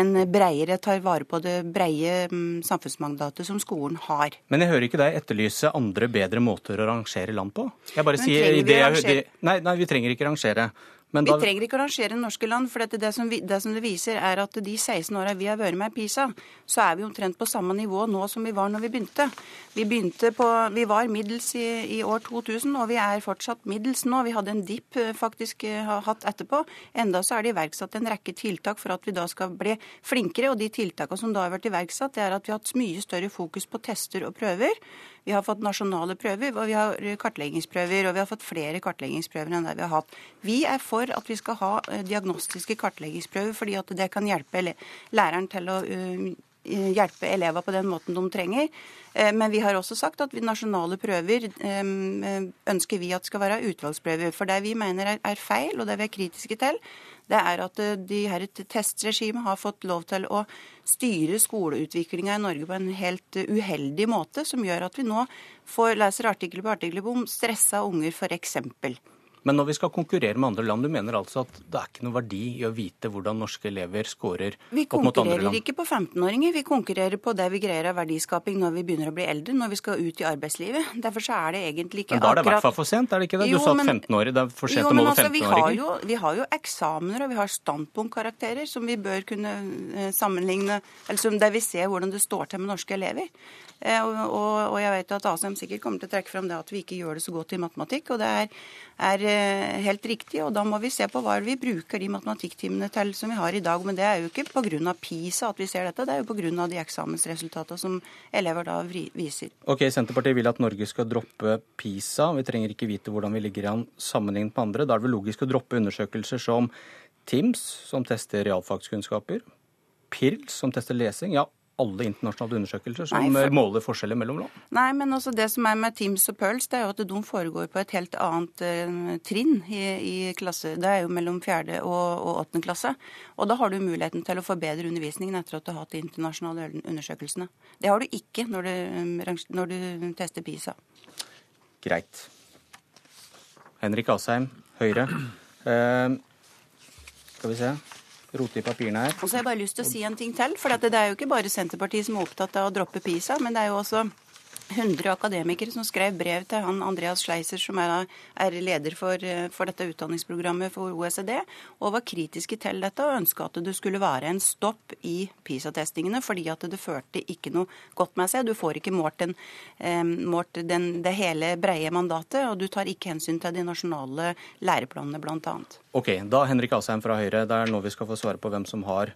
en breiere, tar vare på det breie samfunnsmandatet som skolen har. Men jeg hører ikke deg etterlyse andre, bedre måter å rangere land på. Jeg bare sier det, det, nei, nei, vi trenger ikke rangere. Da... Vi trenger ikke å rangere norske land, for det, det, som vi, det, som det viser, er at de 16 åra vi har vært med i PISA, så er vi omtrent på samme nivå nå som vi var når vi begynte. Vi, begynte på, vi var middels i, i, år 2000, og vi er fortsatt middels nå. Vi hadde en dipp eh, faktisk eh, hatt etterpå. Enda så er det iverksatt en rekke tiltak for at vi da skal bli flinkere. Og de tiltakene som da har vært iverksatt, det er at vi har hatt mye større fokus på tester og prøver. Vi har fått nasjonale prøver, og vi har kartleggingsprøver, og vi har fått flere kartleggingsprøver enn det vi har hatt. Vi er for at vi skal ha eh, diagnostiske kartleggingsprøver, fordi at det kan hjelpe læreren til å eh, hjelpe elever på den måten de trenger. Eh, men vi har også sagt at vi nasjonale prøver ønsker vi at skal være utvalgsprøver. For det vi mener er feil, og det vi er kritiske til, det er at de her testregimet har fått lov til å styre skoleutviklinga i Norge på en helt uheldig måte, som gjør at vi nå får leser artikler på artikler om stressa unger, f.eks. Men når vi skal konkurrere med andre land, du mener altså at det er ikke noe verdi i å vite hvordan norske elever scorer opp mot andre land? Vi konkurrerer ikke på 15-åringer, vi konkurrerer på det vi greier av verdiskaping når vi begynner å bli eldre, når vi skal ut i arbeidslivet. Derfor så er det egentlig ikke akkurat Men da er det i hvert fall for sent, er det ikke det? Du jo, sa at 15-årige, det er for sent å måle 15-åringer. Altså, vi, vi har jo eksamener og vi har standpunktkarakterer som vi bør kunne eh, sammenligne, eller som der vi ser hvordan det står til med norske elever. Eh, og, jeg vet at ASM sikkert kommer til å trekke fram det at vi ikke gjør det så godt i matematikk. og det er, er eh, helt riktig, og da må vi se på hva vi bruker de matematikktimene til som vi har i dag. Men det er jo ikke pga. PISA at vi ser dette, det er jo pga. de eksamensresultatene som elever da viser. Ok, Senterpartiet vil at Norge skal droppe PISA. Vi trenger ikke vite hvordan vi ligger an sammenlignet med andre. Da er det vel logisk å droppe undersøkelser som TIMS, som tester realfagskunnskaper, PIRLS, som tester lesing. Ja, alle internasjonale undersøkelser som Nei, for... måler forskjeller mellom land? Nei, men også det som er med Teams og Pearls, det er jo at de foregår på et helt annet uh, trinn i, i, klasse. Det er jo mellom fjerde og åttende klasse. Og da har du muligheten til å forbedre undervisningen etter at du har hatt de internasjonale undersøkelsene. Det har du ikke når du, um, når du tester PISA. Greit. Henrik Asheim, Høyre. Uh, skal vi se rote i papirene her. Og så har jeg bare lyst til å si en ting til. For det er jo ikke bare Senterpartiet som er opptatt av å droppe PISA, men det er jo også 100 akademikere som skrev brev til han Andreas Schleiser, som er, er leder for, for, dette utdanningsprogrammet for OECD, og var kritiske til dette og ønska at det skulle være en stopp i PISA-testingene, fordi at det førte ikke noe godt med seg. Du får ikke målt, den, eh, målt den, det hele breie mandatet, og du tar ikke hensyn til de nasjonale læreplanene, bl.a. Ok, da Henrik Asheim fra Høyre, det er nå vi skal få svare på hvem som har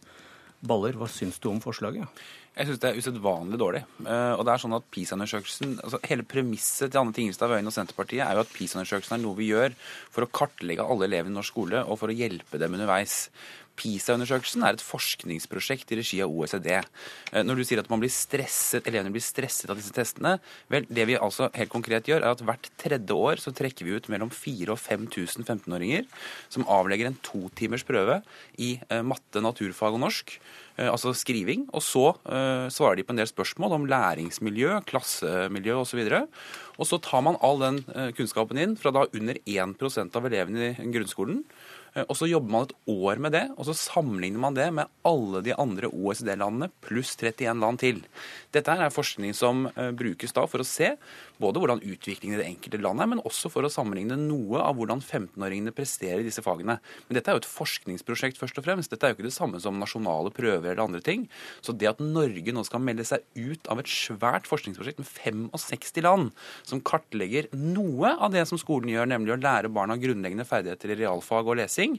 baller. Hva syns du om forslaget? Jeg syns det er usedvanlig dårlig. Uh, og det er sånn at PISA-undersøkelsen, altså Hele premisset til Anne Tingelstad Wøien og Senterpartiet er jo at PISA-undersøkelsen er noe vi gjør for å kartlegge alle elevene i norsk skole og for å hjelpe dem underveis. PISA-undersøkelsen er et forskningsprosjekt i regi av OECD. Eh, når du sier at man blir stresset, elevene blir stresset av disse testene, vel, det vi altså helt konkret gjør, er at hvert tredje år så trekker vi ut mellom 4000 og 5000 15-åringer som avlegger en totimers prøve i eh, matte, naturfag og norsk. Eh, altså skriving. Og så uh, svarer de på en del spørsmål om læringsmiljø, klassemiljø osv. Og så tar man all den uh, kunnskapen inn fra da under 1% av elevene i grunnskolen Eh, og Så jobber man et år med det, og så sammenligner man det med alle de andre OECD-landene pluss 31 land til. Dette er forskning som eh, brukes da for å se både hvordan utviklingen i det enkelte land er, men også for å sammenligne noe av hvordan 15-åringene presterer i disse fagene. Men dette er jo et forskningsprosjekt først og fremst. Dette er jo ikke det samme som nasjonale prøver eller andre ting. Så det at Norge nå skal melde seg ut av et svært forskningsprosjekt med 65 land, som kartlegger noe av det som skolen gjør, nemlig å lære barna grunnleggende ferdigheter i realfag og lesing,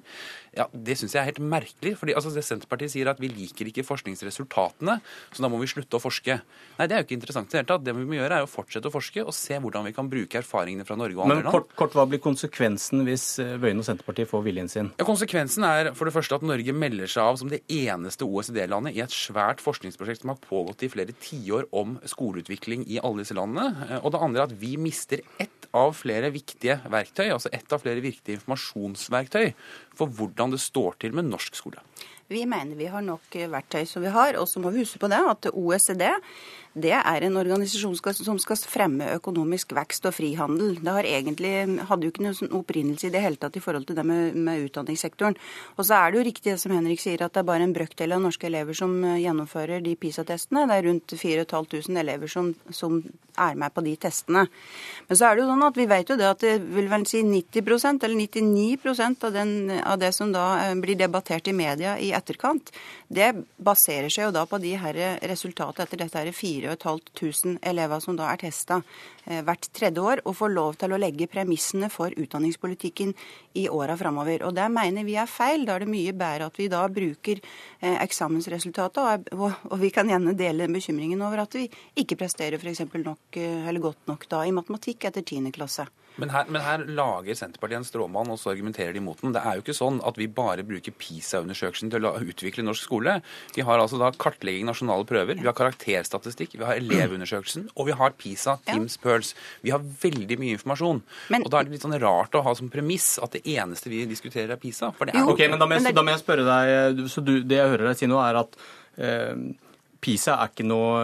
ja, det syns jeg er helt merkelig. fordi altså, Senterpartiet sier at vi liker ikke forskningsresultatene, så da må vi slutte å forske. Nei, det er jo ikke interessant i det hele tatt. Det vi må gjøre, er å fortsette å forske og se hvordan vi kan bruke erfaringene fra Norge og andre land. Men kort, kort, Hva blir konsekvensen hvis Bøyen og Senterpartiet får viljen sin? Ja, konsekvensen er for det første at Norge melder seg av som det eneste OECD-landet i et svært forskningsprosjekt som har pågått i flere tiår om skoleutvikling i alle disse landene. Eh, og det andre er at vi mister ett av flere viktige verktøy, altså ett av flere viktige informasjonsverktøy for hvordan det står til med norsk skole. Vi mener vi har nok verktøy som vi har. Og så må vi huske på det at OECD det er en organisasjon som skal fremme økonomisk vekst og frihandel. Det har egentlig, hadde jo ikke noen opprinnelse i det hele tatt i forhold til det med, med utdanningssektoren. Og så er det jo riktig det som Henrik sier, at det er bare en brøkdel av norske elever som eh, gjennomfører de PISA-testene. Det er rundt 4500 elever som, som, er med på de testene. Men så er det jo sånn at vi vet jo det at det vil vel si 90% eller 99 av, den, av det som da eh, blir debattert i media i etterkant, det baserer seg jo da på de her resultatene etter dette her fire 4500 elever som da er testa eh, hvert tredje år, og får lov til å legge premissene for utdanningspolitikken i åra framover. Og det mener vi er feil. Da er det mye bedre at vi da bruker eh, eksamensresultatet, og vi kan gjerne dele bekymringen over at vi ikke presterer for nok eh, eller godt nok da i matematikk etter 10. klasse. Men her, men her, lager Senterpartiet en stråmann, og så argumenterer de mot den. Det er jo ikke sånn at vi bare bruker PISA-undersøkelsen til å utvikle norsk skole. Vi har altså da kartlegging nasjonale prøver, vi har karakterstatistikk, vi har elevundersøkelsen, og vi har PISA, TIMS, Pearls. Vi har veldig mye informasjon. Men, og da er det litt sånn rart å ha som premiss at det eneste vi diskuterer, er PISA. For det er jo, ok, men da må, jeg, da må jeg spørre deg, så du, Det jeg hører deg si nå, er at eh, PISA er ikke noe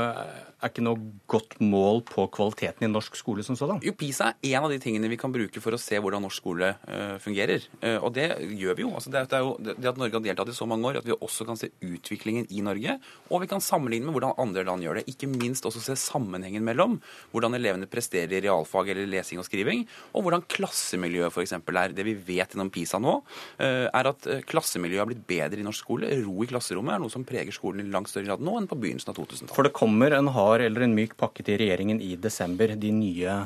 er ikke noe godt mål på kvaliteten i norsk skole som sådan? Jo, PISA er en av de tingene vi kan bruke for å se hvordan norsk skole uh, fungerer. Uh, og det gjør vi jo. Altså, det, er jo. det, at Norge har deltatt i så mange år, at vi også kan se utviklingen i Norge. Og vi kan sammenligne med hvordan andre land gjør det. Ikke minst også se sammenhengen mellom hvordan elevene presterer i realfag eller lesing og skriving, og hvordan klassemiljøet f.eks. er. Det vi vet gjennom PISA nå, uh, er at klassemiljøet har blitt bedre i norsk skole. Ro i klasserommet er noe som preger skolen i langt større grad nå enn på begynnelsen av 2000-tallet. For det kommer en hard hard eller en myk pakke til regjeringen i desember, de nye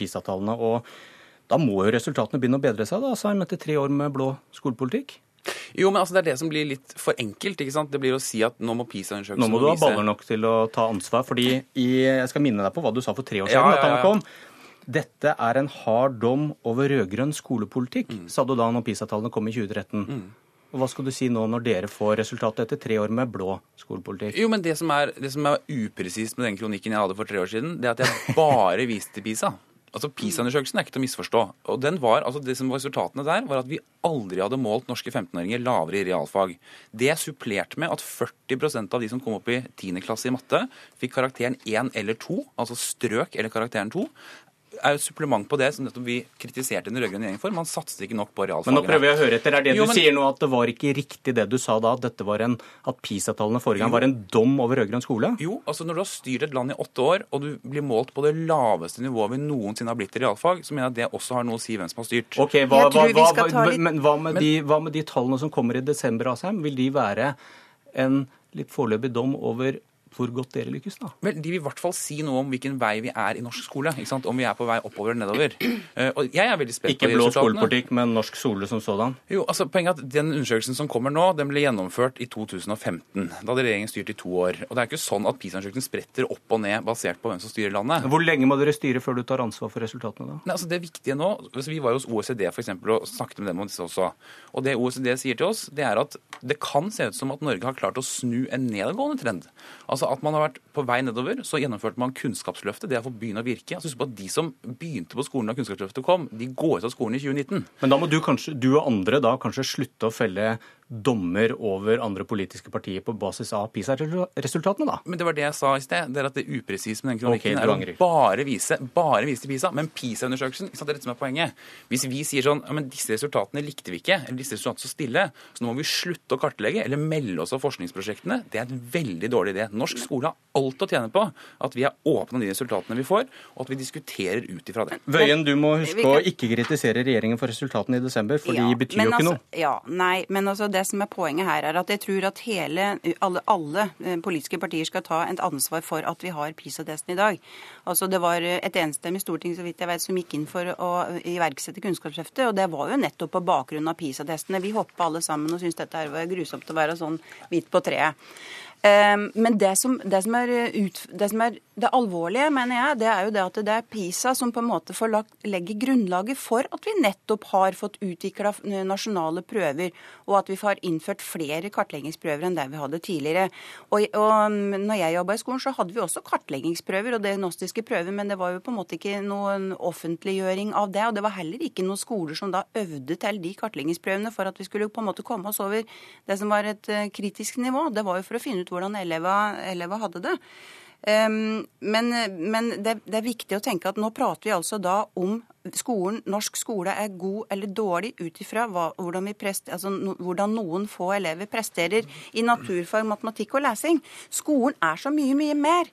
PISA-tallene. og Da må jo resultatene begynne å bedre seg, da, Asheim, etter tre år med blå skolepolitikk? Jo, men altså det er det som blir litt for enkelt. ikke sant? Det blir å si at nå må PISA-undersøkelsen Nå må du ha baller nok til å ta ansvar. fordi i, Jeg skal minne deg på hva du sa for tre år siden. Ja, ja, ja. Dette er en hard dom over rød-grønn skolepolitikk, mm. sa du da når PISA-tallene kom i 2013. Mm. Og Hva skal du si nå når dere får resultatet etter tre år med blå skolepolitikk? Jo, men Det som er, er upresist med den kronikken jeg hadde for tre år siden, det er at jeg bare viste PISA. Altså, PISA-undersøkelsen er ikke til å misforstå. Og var, altså det som var Resultatene der var at vi aldri hadde målt norske 15-åringer lavere i realfag. Det er supplert med at 40% av de som kom opp i 10. klasse i matte, fikk karakteren 1 eller 2, altså strøk eller karakteren 2 er jo et supplement på det som vi kritiserte den rød-grønne regjeringen for. Man satset ikke nok på realfagene. Men nå prøver jeg å høre etter. Er det jo, du men... sier nå at det var ikke riktig det du sa da, at dette var en, at PISA-tallene forrige gang var en dom over rød-grønn skole? Jo, altså når du har styrt et land i åtte år, og du blir målt på det laveste nivået vi noensinne har blitt i realfag, så mener jeg at det også har noe å si hvem som har styrt. Ok, hva, hva, hva, litt... men hva med, de, hva med de tallene som kommer i desember, Asheim? Vil de være en litt foreløpig dom over hvor godt dere lykkes, da? Vel, De vil i hvert fall si noe om hvilken vei vi er i norsk skole. ikke sant? Om vi er på vei oppover eller nedover. Uh, og jeg er veldig spent Ikke på de blå skolepolitikk, men norsk skole som sådan? Jo, altså poenget er at Den undersøkelsen som kommer nå, den ble gjennomført i 2015. Da hadde regjeringen styrt i to år. Og Det er ikke sånn at PISA-undersøkelsen spretter opp og ned basert på hvem som styrer landet. Hvor lenge må dere styre før du tar ansvar for resultatene, da? Nei, altså Det viktige nå, altså Vi var jo hos OECD for eksempel, og snakket med dem om disse også. Og Det OECD sier til oss, det er at det kan se ut som at Norge har klart å snu en nedadgående trend. Altså at man har vært på vei nedover, så gjennomførte man Kunnskapsløftet. Det har fått begynne å virke. Altså Husk på at De som begynte på skolen da Kunnskapsløftet kom, de går ut av skolen i 2019. Men da må du, kanskje, du og andre da kanskje slutte å felle dommer over andre politiske partier på basis av PISA-resultatene, da? Men det var det jeg sa i sted. det er at det er upresist med den kronikken Okay, er å bare vise, bare vise til PISA. Men PISA-undersøkelsen det er dette som er poenget. Hvis vi sier sånn ja, men disse resultatene likte vi ikke, eller disse resultatene så stille, så nå må vi slutte å kartlegge eller melde oss av forskningsprosjektene, det er en veldig dårlig idé. Norsk skole har alt å tjene på at vi er åpne om de resultatene vi får, og at vi diskuterer ut ifra det. Vøyen, du må huske å ikke kritisere regjeringen for resultatene i desember, for Ja, de betyr jo ikke altså, noe. Ja, nei, men altså det som er poenget her, er at jeg tror at hele, alle, alle eh, politiske partier skal ta et ansvar for at vi har PISA-testen i dag. Altså Det var et enstemmig storting så vidt jeg vet, som gikk inn for å iverksette Kunnskapsløftet, og det var jo nettopp på bakgrunn av PISA-testene. Vi hoppa alle sammen og syntes dette var grusomt å være sånn hvit på treet. Eh, Men det som, det, som er ut, det som er det alvorlige, mener jeg, det er jo det at det er PISA som på en måte får lagt, legger grunnlaget for at vi nettopp har fått utvikla nasjonale prøver, og at vi har innført flere kartleggingsprøver enn det vi hadde tidligere. Og, og når jeg jobba i skolen, så hadde vi også kartleggingsprøver og diagnostiske prøver, men det var jo på en måte ikke noen offentliggjøring av det. Og det var heller ikke noen skoler som da øvde til de kartleggingsprøvene for at vi skulle på en måte komme oss over det som var et eh, kritisk nivå. Det var jo for å finne ut hvordan eleva, hadde det. Men men det, det er viktig å tenke at nå prater vi altså da om skolen, norsk skole er god eller dårlig ut ifra hvordan, altså, no, hvordan noen få elever presterer i naturfag, matematikk og lesing. Skolen er så mye, mye mer.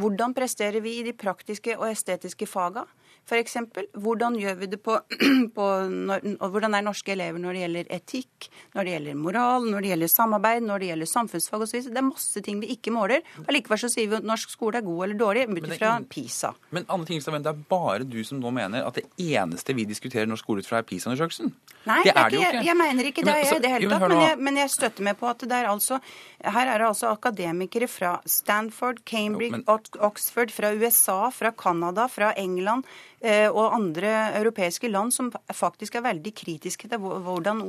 Hvordan presterer vi i de praktiske og estetiske faga? F.eks. hvordan gjør vi det på, på når, hvordan er norske elever når det gjelder etikk, når det gjelder moral, når det gjelder samarbeid, når det gjelder samfunnsfag osv. Det er masse ting vi ikke måler. Allikevel så sier vi at norsk skole er god eller dårlig ut ifra PISA. Men Anne Tingelstad det er bare du som nå mener at det eneste vi diskuterer norsk skole ut fra, er PISA-undersøkelsen. Nei, det er det jo jeg, ikke. jeg mener ikke det Men, i altså, det hele tatt. Men jeg, men jeg støtter meg på at det er altså Her er det altså akademikere fra Stanford, Cambridge, Ox- Oxford, fra USA, fra Canada, fra England og andre europeiske land som faktisk er veldig kritiske til hvordan,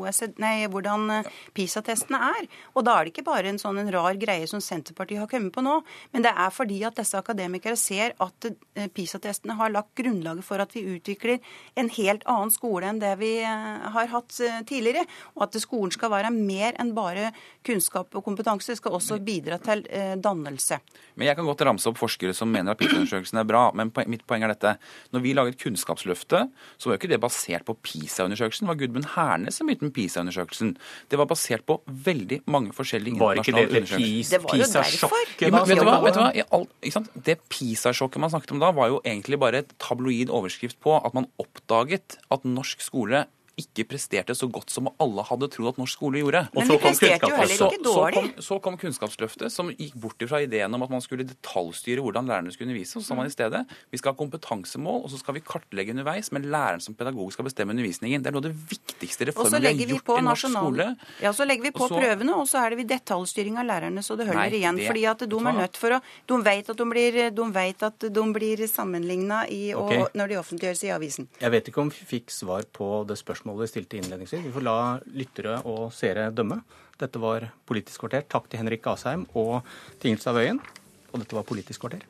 hvordan eh, PISA-testene er. Og da er det ikke bare en sånn en rar greie som Senterpartiet har kommet på nå, men det er fordi at disse akademikere ser at eh, PISA-testene har lagt grunnlaget for at vi utvikler en helt annen skole enn det vi eh, har hatt eh, tidligere, og at skolen skal være mer enn bare kunnskap og kompetanse, skal også bidra til eh, dannelse. Men Jeg kan godt ramse opp forskere som mener at PISA-undersøkelsen er bra, men mitt poeng er dette. Når vi laget Kunnskapsløftet, så var jo ikke det basert på PISA-undersøkelsen. Det var Gudmund Hernes som begynte med PISA-undersøkelsen. Det var basert på veldig mange forskjellige internasjonale undersøkelser. Var ikke Det PISA-sjokket Jo, vet du hva? som- Vet du hva? Alt. Det PISA-sjokket man snakket om da, var jo egentlig bare et tabloid overskrift på at man oppdaget at norsk skole ikke presterte så godt som alle hadde trodd at norsk skole gjorde. Men de presterte jo heller ikke dårlig. Så kom, så kom Kunnskapsløftet, som gikk bort fra ideen om at man skulle detaljstyre hvordan lærerne skulle undervise. Og så sa man i stedet vi skal ha kompetansemål, og så skal vi kartlegge underveis, men læreren som pedagog skal bestemme undervisningen. Det er noe av det viktigste reformen vi har vi på gjort i norsk skole. Ja, så legger vi på Og så- prøvene, og så er det vi detaljstyring av lærerne, så det holder Nei, igjen. det- fordi at de er nødt for å De vet at de blir, de vet at de blir sammenligna okay. når de offentliggjøres i avisen. Jeg vet ikke om vi fikk svar på det spørsmålet vi stilte innledningsvis. Vi får la lyttere og seere dømme. Dette var Politisk kvarter. Takk til Henrik Asheim og Tingelstad Wøien. Og dette var Politisk kvarter.